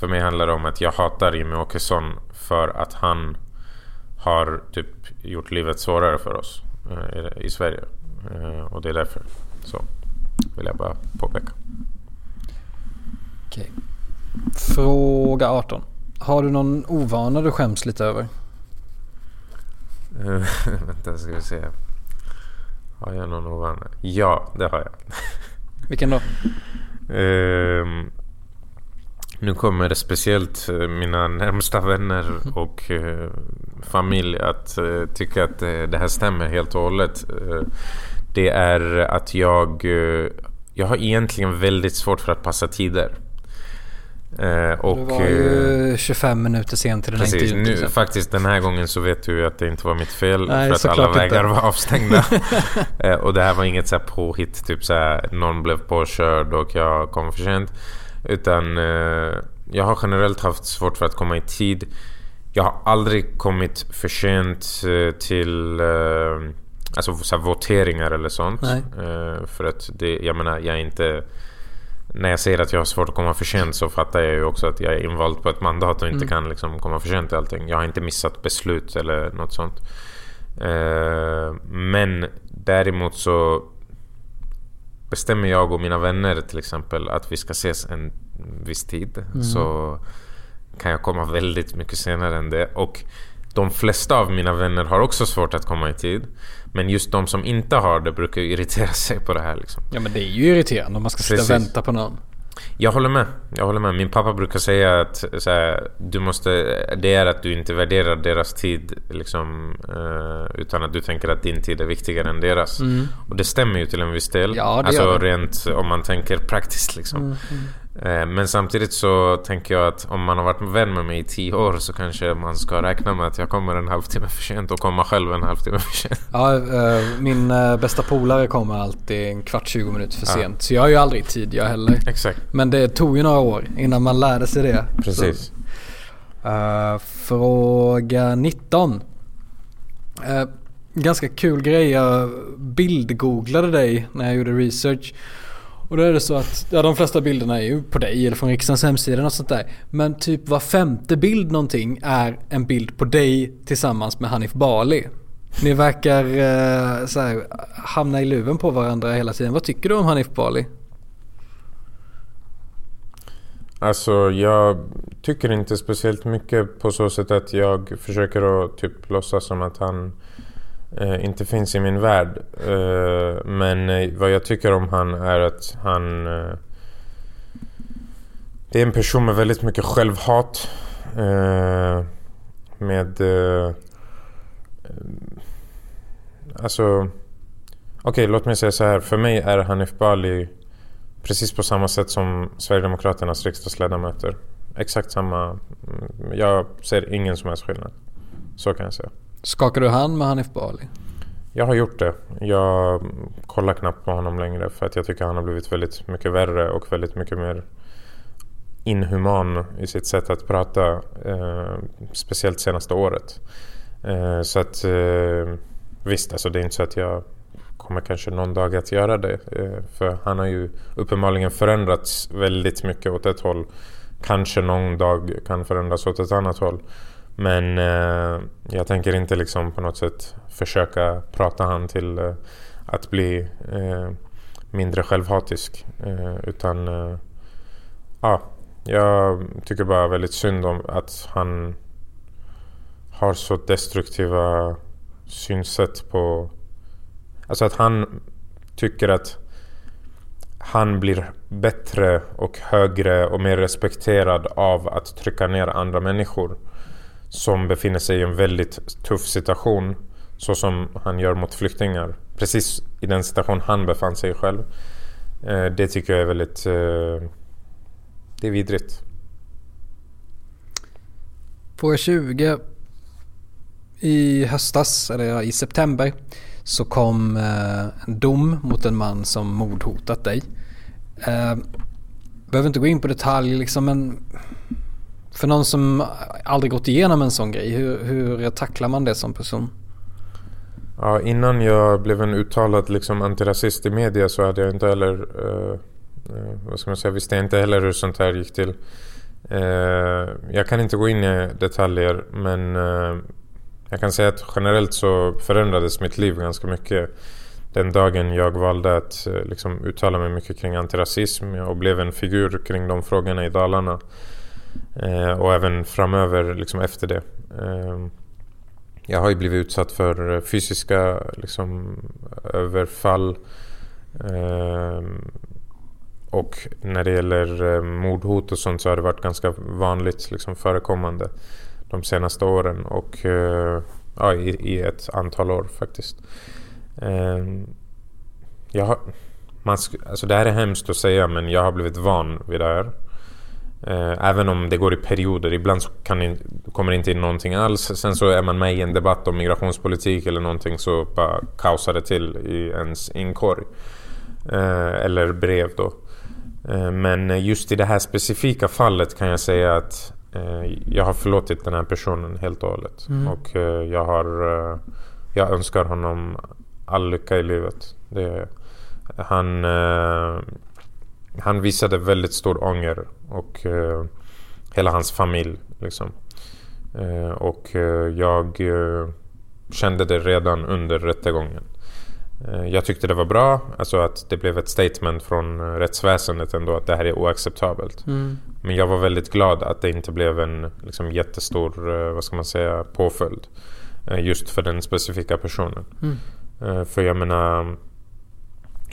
För mig handlar det om att jag hatar Jimmy Åkesson för att han har typ gjort livet svårare för oss eh, i Sverige. Eh, och det är därför. Så vill jag bara påpeka. Okej. Fråga 18. Har du någon ovana du skäms lite över? Eh, vänta ska vi se. Har jag någon ovan? Ja, det har jag. Vilken då? Ehm, nu kommer det speciellt eh, mina närmsta vänner och eh, familj att eh, tycka att det här stämmer helt och hållet. Det är att jag, jag har egentligen väldigt svårt för att passa tider. Och, du var ju 25 minuter sen till den här Precis, intervjun. nu, exempel. faktiskt den här gången så vet du att det inte var mitt fel Nej, för att alla vägar inte. var avstängda. Och det här var inget så här påhitt, typ så här, någon blev påkörd och jag kom för sent. Utan eh, jag har generellt haft svårt för att komma i tid. Jag har aldrig kommit för sent eh, till eh, alltså, så voteringar eller sånt. För att det, jag menar, jag är inte... När jag säger att jag har svårt att komma för sent så fattar jag ju också att jag är invald på ett mandat och inte kan liksom komma för sent till allting. Jag har inte missat beslut eller något sånt. Eh, men däremot så bestämmer jag och mina vänner till exempel att vi ska ses en viss tid så kan jag komma väldigt mycket senare än det. Och de flesta av mina vänner har också svårt att komma i tid. Men just de som inte har det brukar irritera sig på det här. Liksom. Ja men det är ju irriterande om man ska sitta och vänta på någon. Jag håller med. Jag håller med. Min pappa brukar säga att här, du måste, det är att du inte värderar deras tid liksom, eh, utan att du tänker att din tid är viktigare än deras. Och det stämmer ju till en viss del. Mm. Ja, alltså rent om man tänker praktiskt liksom. Mm, Eh, Men samtidigt så tänker jag att om man har varit vän med mig i tio år så kanske man ska räkna med att jag kommer en halvtimme för sent och komma själv en halvtimme för sent. Ja, eh, min eh, bästa polare kommer alltid en kvart, 20 minuter för sent. Så jag är ju aldrig i tid jag heller. Exakt. Men det tog ju några år innan man lärde sig det. Precis. Så, eh, fråga 19. Eh, ganska kul grej. Jag bildgooglade dig när jag gjorde research. Och då är det så att ja, de flesta bilderna är ju på dig eller från riksdagens hemsida och sånt där. Men typ var femte bild någonting är en bild på dig tillsammans med Hanif Bali. Ni verkar eh, så här, hamna i luven på varandra hela tiden. Vad tycker du om Hanif Bali? Alltså jag tycker inte speciellt mycket på så sätt att jag försöker att typ låtsas som att han eh, inte finns i min värld. Eh, men eh, vad jag tycker om han är att han... Eh, det är en person med väldigt mycket självhat. Eh, med... Alltså... Okej, låt mig säga så här. För mig är Hanif Bali Precis på samma sätt som Sverigedemokraternas riksdagsledamöter. Exakt samma. Mm, jag ser ingen som helst skillnad. Så kan jag säga. Skakar du hand med Hanif Bali? Jag har gjort det. Jag kollar knappt på honom längre för att jag tycker han har blivit väldigt mycket värre och väldigt mycket mer inhuman i sitt sätt att prata. Eh, speciellt senaste året. Eh, så att eh, visst, alltså det är inte så att jag kommer kanske någon dag att göra det. Eh, för han har ju uppenbarligen förändrats väldigt mycket åt ett håll. Kanske någon dag kan förändras åt ett annat håll. Men eh, jag tänker inte liksom på något sätt försöka prata han till eh, att bli eh, mindre självhatisk. Eh, utan eh, ja, jag tycker bara väldigt synd om att han har så destruktiva synsätt på... Alltså att han tycker att han blir bättre och högre och mer respekterad av att trycka ner andra människor som befinner sig i en väldigt tuff situation så som han gör mot flyktingar. Precis i den situation han befann sig själv. Eh, det tycker jag är väldigt... Eh, det är vidrigt. Fråga 20. I höstas, eller i september, så kom eh, en dom mot en man som mordhotat dig. Behöver inte gå in på detalj liksom, men för någon som aldrig gått igenom en sån grej, hur, hur tacklar man det som person? Ja, innan jag blev en uttalad liksom, antirasist i media så hade jag inte heller... Eh, eh, vad ska man säga? Visste jag inte heller hur sånt här gick till. Eh, jag kan inte gå in i detaljer men eh, jag kan säga att generellt så förändrades mitt liv ganska mycket den dagen jag valde att eh, liksom, uttala mig mycket kring antirasism och blev en figur kring de frågorna i Dalarna. Eh, och även framöver liksom efter det. Eh, jag har ju blivit utsatt för eh, fysiska liksom, överfall. Eh, och när det gäller eh, mordhot och sånt så har det varit ganska vanligt liksom, förekommande de senaste åren och eh, ja, i, i, ett antal år faktiskt. Eh, jag har, man, alltså det här är hemskt att säga men jag har blivit van vid det här. Eh, även om det går i perioder. Ibland så kan kommer det inte in någonting alls. Sen så är man med i en debatt om migrationspolitik eller någonting så bara kaosar det till i ens inkorg. Eh, eller brev då. Eh, men just i det här specifika fallet kan jag säga att jag har förlåtit den här personen helt och hållet. Mm. Och jag, har, jag önskar honom all lycka i livet. Det, han han visade väldigt stor ånger och eh, hela hans familj. Liksom. Eh, och eh, jag eh, kände det redan under rättegången. Eh, jag tyckte det var bra, alltså att det blev ett statement från rättsväsendet ändå att det här är oacceptabelt. Mm. Men jag var väldigt glad att det inte blev en liksom, jättestor vad ska man säga, påföljd. Just för den specifika personen. Mm. För jag menar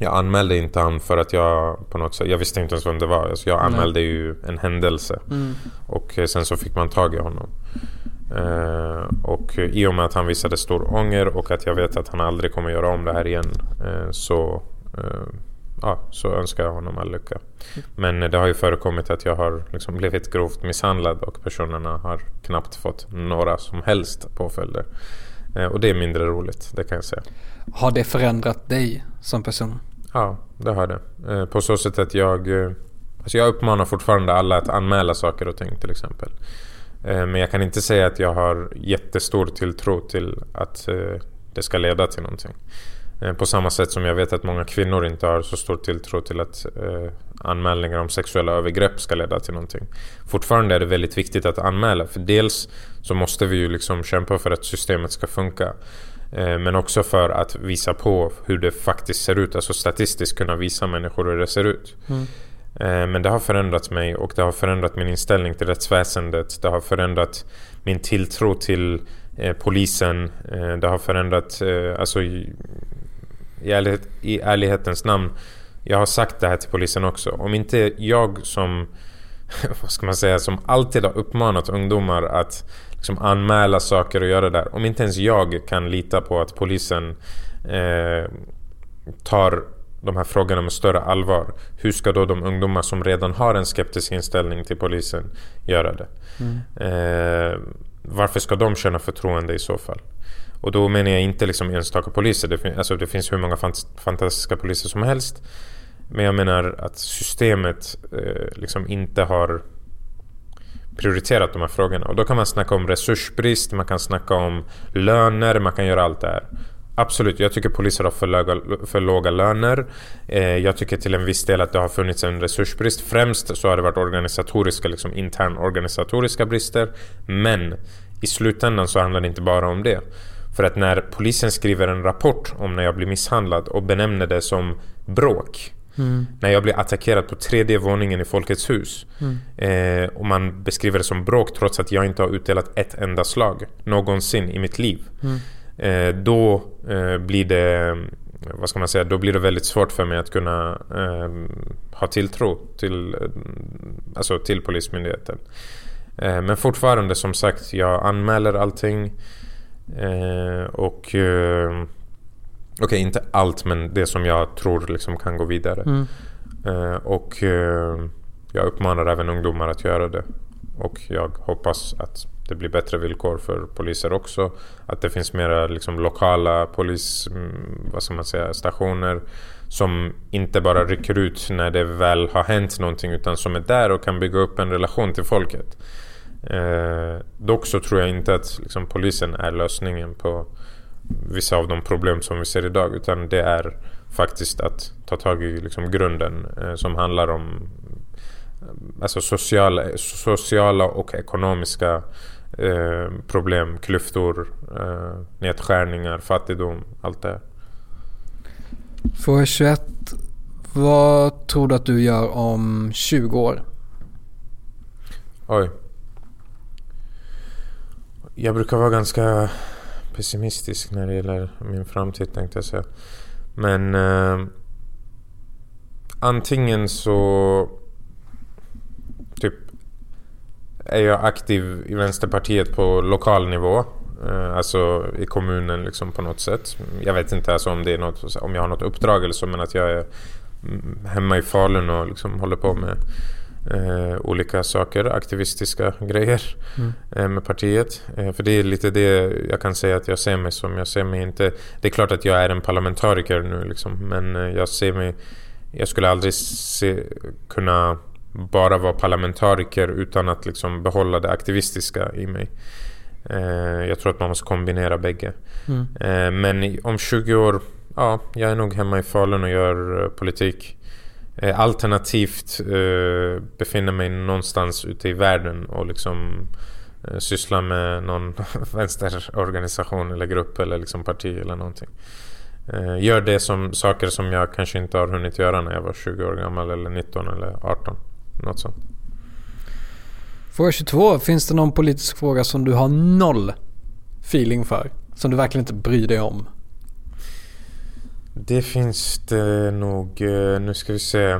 jag anmälde inte han för att jag på något sätt, jag visste inte ens vem det var. Alltså jag anmälde Nej. ju en händelse. Mm. Och eh, sen så fick man tag i honom. Uh, och i och med att han visade stor ånger och att jag vet att han aldrig kommer göra om det här igen uh, så, uh, ja, så önskar jag honom all lycka. Men det har ju förekommit att jag har liksom blivit grovt misshandlad och personerna har knappt fått några som helst påföljder. och det är mindre roligt, det kan jag säga. Har det förändrat dig som person? Ja, det har det. Eh, på så sätt att jag... Eh, alltså jag uppmanar fortfarande alla att anmäla saker och ting till exempel. Eh, men jag kan inte säga att jag har jättestor tilltro till att det ska leda till någonting. På samma sätt som jag vet att många kvinnor inte har så stor tilltro till att anmälningar om sexuella övergrepp ska leda till någonting. Fortfarande är det väldigt viktigt att anmäla för dels så måste vi ju liksom kämpa för att systemet ska funka. Eh, men också för att visa på hur det faktiskt ser ut. Alltså statistiskt kunna visa människor hur det ser ut. Mm. Eh, men det har förändrat mig och det har förändrat min inställning till rättsväsendet. Det har förändrat min tilltro till eh, polisen. Det har förändrat, alltså i, i, ärlighet, i ärlighetens namn. Jag har sagt det här till polisen också. Om inte jag som, vad ska man säga, som alltid har uppmanat ungdomar att liksom anmäla saker och göra det där. Om inte ens jag kan lita på att polisen eh, tar de här frågorna med större allvar. Hur ska då de ungdomar som redan har en skeptisk inställning till polisen göra det? Mm. Eh, varför ska de känna förtroende i så fall? Och då menar jag inte liksom enstaka poliser. Det, fin alltså det finns hur många fant fantastiska poliser som helst. Men jag menar att systemet eh, liksom inte har prioriterat de här frågorna. Och då kan man snacka om resursbrist, man kan snacka om löner, man kan göra allt det här. Absolut, jag tycker poliser har för, låga, för låga löner. Eh, jag tycker till en viss del att det har funnits en resursbrist. Främst så har det varit organisatoriska, liksom intern organisatoriska brister. Men i slutändan så handlar det inte bara om det. För att när polisen skriver en rapport om när jag blir misshandlad och benämner det som bråk Mm. När jag blir attackerad på tredje våningen i Folkets hus. Mm. Eh, och man beskriver det som bråk trots att jag inte har utdelat ett enda slag någonsin i mitt liv. Mm. Eh, då eh, blir det vad ska man säga, då blir det väldigt svårt för mig att kunna eh, ha tilltro till, alltså till Polismyndigheten. Eh, men fortfarande som sagt, jag anmäler allting. Eh, och Okej, okay, inte allt men det som jag tror liksom kan gå vidare. Mm. Uh, och uh, jag uppmanar även ungdomar att göra det. Och jag hoppas att det blir bättre villkor för poliser också. Att det finns mera liksom, lokala polis, mm, vad ska man säga, stationer som inte bara rycker ut när det väl har hänt någonting utan som är där och kan bygga upp en relation till folket. Eh, dock så tror jag inte att liksom, polisen är lösningen på vissa av de problem som vi ser idag utan det är faktiskt att ta tag i liksom grunden eh, som handlar om alltså sociala, sociala och ekonomiska eh, problem, klyftor, eh, nedskärningar, fattigdom, allt det. Fråga 21. Vad tror du att du gör om 20 år? Oj. Jag brukar vara ganska pessimistisk när det gäller min framtid tänkte jag säga. Men eh, antingen så typ är jag aktiv i Vänsterpartiet på lokal nivå. Eh, alltså i kommunen liksom på något sätt. Jag vet inte alltså om, det är något, om jag har något uppdrag eller så men att jag är mm, hemma i Falun och liksom håller på med eh, olika saker, aktivistiska grejer mm. eh, med partiet. Eh, för det är lite det jag kan säga att jag ser mig som. Jag ser mig inte... Det är klart att jag är en parlamentariker nu liksom, men eh, jag ser mig... Jag skulle aldrig se, kunna bara vara parlamentariker utan att liksom behålla det aktivistiska i mig. Eh, jag tror att man måste kombinera bägge. Mm. Eh, men om 20 år, ja, jag är nog hemma i Falun och gör politik. Eh, alternativt eh, befinner mig någonstans ute i världen och liksom eh, sysslar med någon vänsterorganisation eller grupp eller liksom parti eller någonting. Eh, gör det som saker som jag kanske inte har hunnit göra när jag var 20 år gammal eller 19 eller 18. Något sånt. Fråga 22. Finns det någon politisk fråga som du har noll feeling för? Som du verkligen inte bryr dig om? Det finns det nog. Eh, nu ska vi se.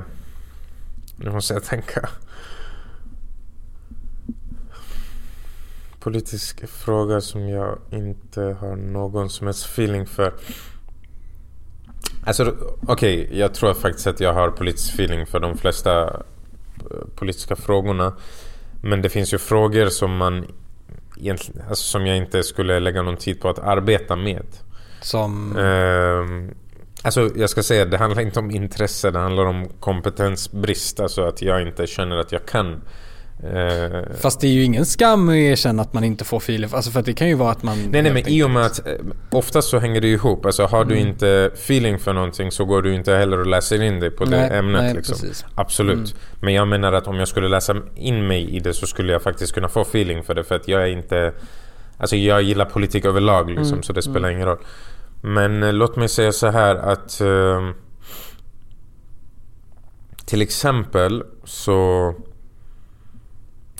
Nu måste jag tänka. Politisk fråga som jag inte har någon som helst feeling för. Alltså okej, okay, jag tror faktiskt att jag har politisk feeling för de flesta eh, politiska frågorna. Men det finns ju frågor som man egentligen, alltså som jag inte skulle lägga någon tid på att arbeta med. Som? Uh, Alltså jag ska säga, det handlar inte om intresse, det handlar om kompetensbrist. Alltså att jag inte känner att jag kan. Eh... Fast det är ju ingen skam att erkänna att man inte får filer. Alltså för att det kan ju vara att man... Nej nej men i och med att eh, oftast så hänger det ihop. Alltså har du mm. inte feeling för någonting så går du inte heller och läser in dig på nej, det ämnet. Nej, liksom. Absolut. Mm. Men jag menar att om jag skulle läsa in mig i det så skulle jag faktiskt kunna få feeling för det. För att jag är inte... Alltså jag gillar politik överlag liksom, mm. så det spelar mm. ingen roll. Men eh, låt mig säga så här att eh, till exempel så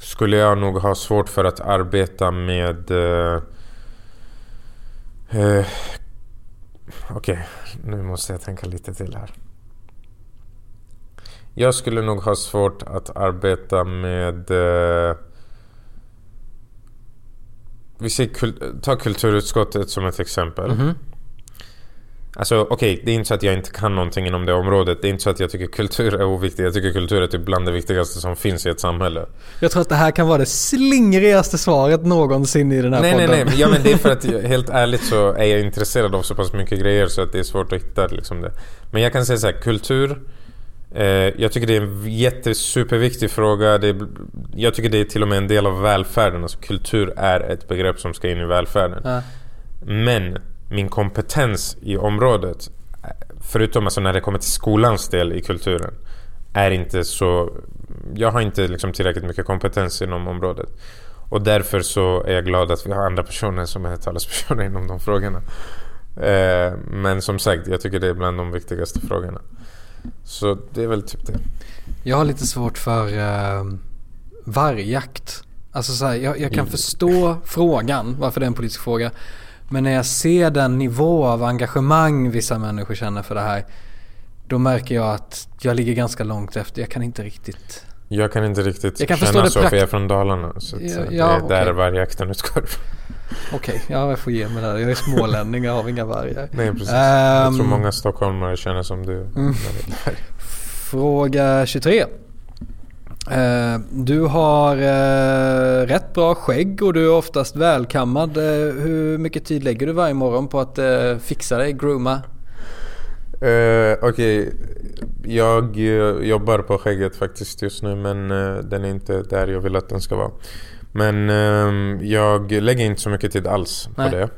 skulle jag nog ha svårt för att arbeta med eh, eh Okej, okay, nu måste jag tänka lite till här. Jag skulle nog ha svårt att arbeta med eh, Vi ser, ta kulturutskottet som ett exempel. Mm -hmm. Alltså okej, okay, det är inte så att jag inte kan någonting inom det området. Det är inte så att jag tycker kultur är oviktigt. Jag tycker kultur är typ bland det viktigaste som finns i ett samhälle. Jag tror att det här kan vara det slingrigaste svaret någonsin i den här nej, podden. Nej, nej, ja, men det är för att helt ärligt så är jag intresserad av så pass mycket grejer så att det är svårt att hitta liksom det. Men jag kan säga så här, kultur. Eh, jag tycker det är en jättesuperviktig fråga. Det jag tycker det är till och med en del av välfärden. Alltså kultur är ett begrepp som ska in i välfärden. Ja. Men min kompetens i området, förutom alltså när det kommer till skolans del i kulturen, är inte så... Jag har inte liksom tillräckligt mycket kompetens inom området. Och därför så är jag glad att vi har andra personer som är talespersoner inom de frågorna. Eh, men som sagt, jag tycker det är bland de viktigaste frågorna. Så det är väl typ det. Jag har lite svårt för uh, vargjakt. Alltså så här, jag, jag, kan förstå frågan, varför det är en politisk fråga. Men när jag ser den nivå av engagemang vissa människor känner för det här. Då märker jag att jag ligger ganska långt efter. Jag kan inte riktigt... Jag kan inte riktigt jag kan känna så för jag är från Dalarna. Så ja, ja, det är okay. där vargjakten utgår Okej, okay, ja jag får ge mig det. Jag är smålänning, jag har inga vargar. Nej precis. Um, jag tror många stockholmare känner som du. Mm. Fråga 23. Eh, du har uh, rätt bra skägg och du är oftast välkammad. Uh, hur mycket tid lägger du varje morgon på att fixa dig, grooma? Okej, okay. jag jobbar på skägget faktiskt just nu men den är inte där jag vill att den ska vara. Men jag lägger inte så mycket tid alls på Nej. det.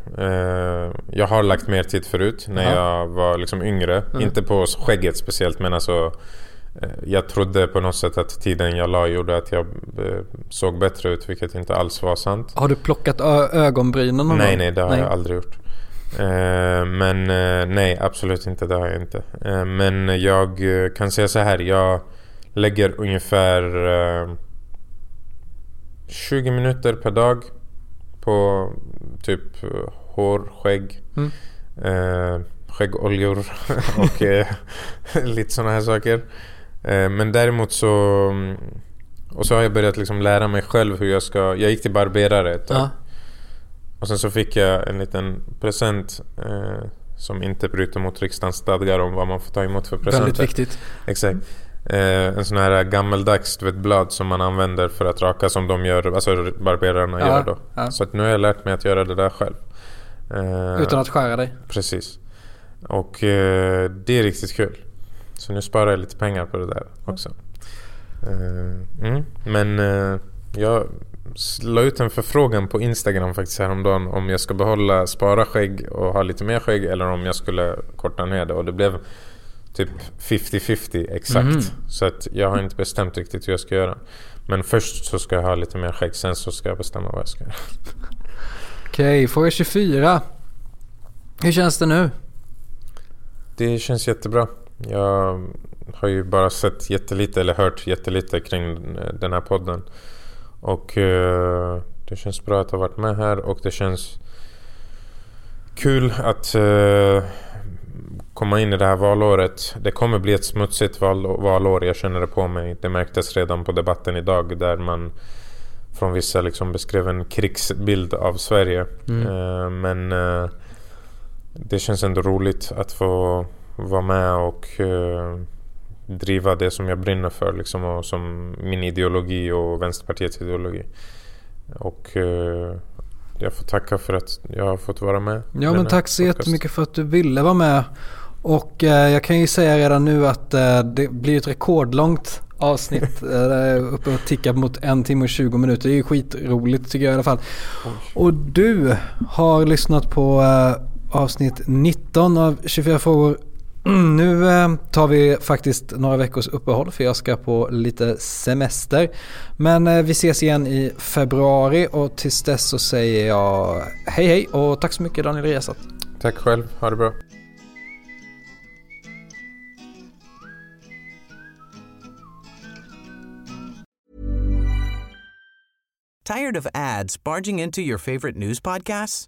jag har lagt mer tid förut när Aha. jag var liksom yngre. Mm. Inte på skägget speciellt men alltså Eh, jag trodde på något sätt att tiden jag la gjorde att jag eh, såg bättre ut, vilket inte alls var sant. Har du plockat ögonbrynen någon Nej, nej, det har nej. jag aldrig gjort. Eh, men nej, absolut inte, det har jag inte. Men jag kan säga så här, jag lägger ungefär 20 minuter per dag på typ eh, hår, skägg, Mm. eh, skäggoljor och eh, lite sådana här saker. Eh, men däremot så mm, och så har jag börjat liksom lära mig själv hur jag ska... Jag gick till barberare ett tag. Ja. Och sen så fick jag en liten present eh, som inte bryter mot riksdagens stadgar om vad man får ta emot för presenter. Väldigt viktigt. Exakt. Eh, en sån här gammeldags vet, blad som man använder för att raka som de gör, alltså barberarna Ja, gör då. ja. Så att nu har jag lärt mig att göra det där själv. Eh, Utan att skära dig. Precis. Och eh, det är riktigt kul. Så nu sparar jag lite pengar på det där också. Eh, mm. Men eh, jag la ut en förfrågan på Instagram faktiskt häromdagen om jag ska behålla spara skägg och ha lite mer skägg eller om jag skulle korta ner det och det blev typ 50-50 exakt. Mhm. Så att jag har inte bestämt riktigt hur jag ska göra. Men först så ska jag ha lite mer skägg sen så ska jag bestämma vad jag ska göra. Okej, fråga 24. Hur känns det nu? Det känns jättebra. Jag har ju bara sett jättelite eller hört jättelite kring den här podden. Och eh, det känns bra att ha varit med här och det känns kul att eh, komma in i det här valåret. Det kommer bli ett smutsigt val, valår, jag känner det på mig. Det märktes redan på debatten idag där man från vissa liksom beskrev en krigsbild av Sverige. Mm. Eh, men eh, det känns ändå roligt att få vara med och eh, driva det som jag brinner för liksom, och som min ideologi och Vänsterpartiets ideologi. Och eh, jag får tacka för att jag har fått vara med. Ja men tack så podcast. jättemycket för att du ville vara med. Och eh, jag kan ju säga redan nu att eh, det blir ett rekordlångt avsnitt. eh, uppe och tickar mot en timme och 20 minuter. Det är ju skitroligt tycker jag i alla fall. Och du har lyssnat på eh, avsnitt 19 av 24 frågor. Mm, nu eh, tar vi faktiskt några veckors uppehåll för jag ska på lite semester. Men eh, vi ses igen i februari och tills dess så säger jag hej hej och tack så mycket Daniel Riazat. Tack själv, ha det bra. Tired of ads barging into your favorite news podcasts?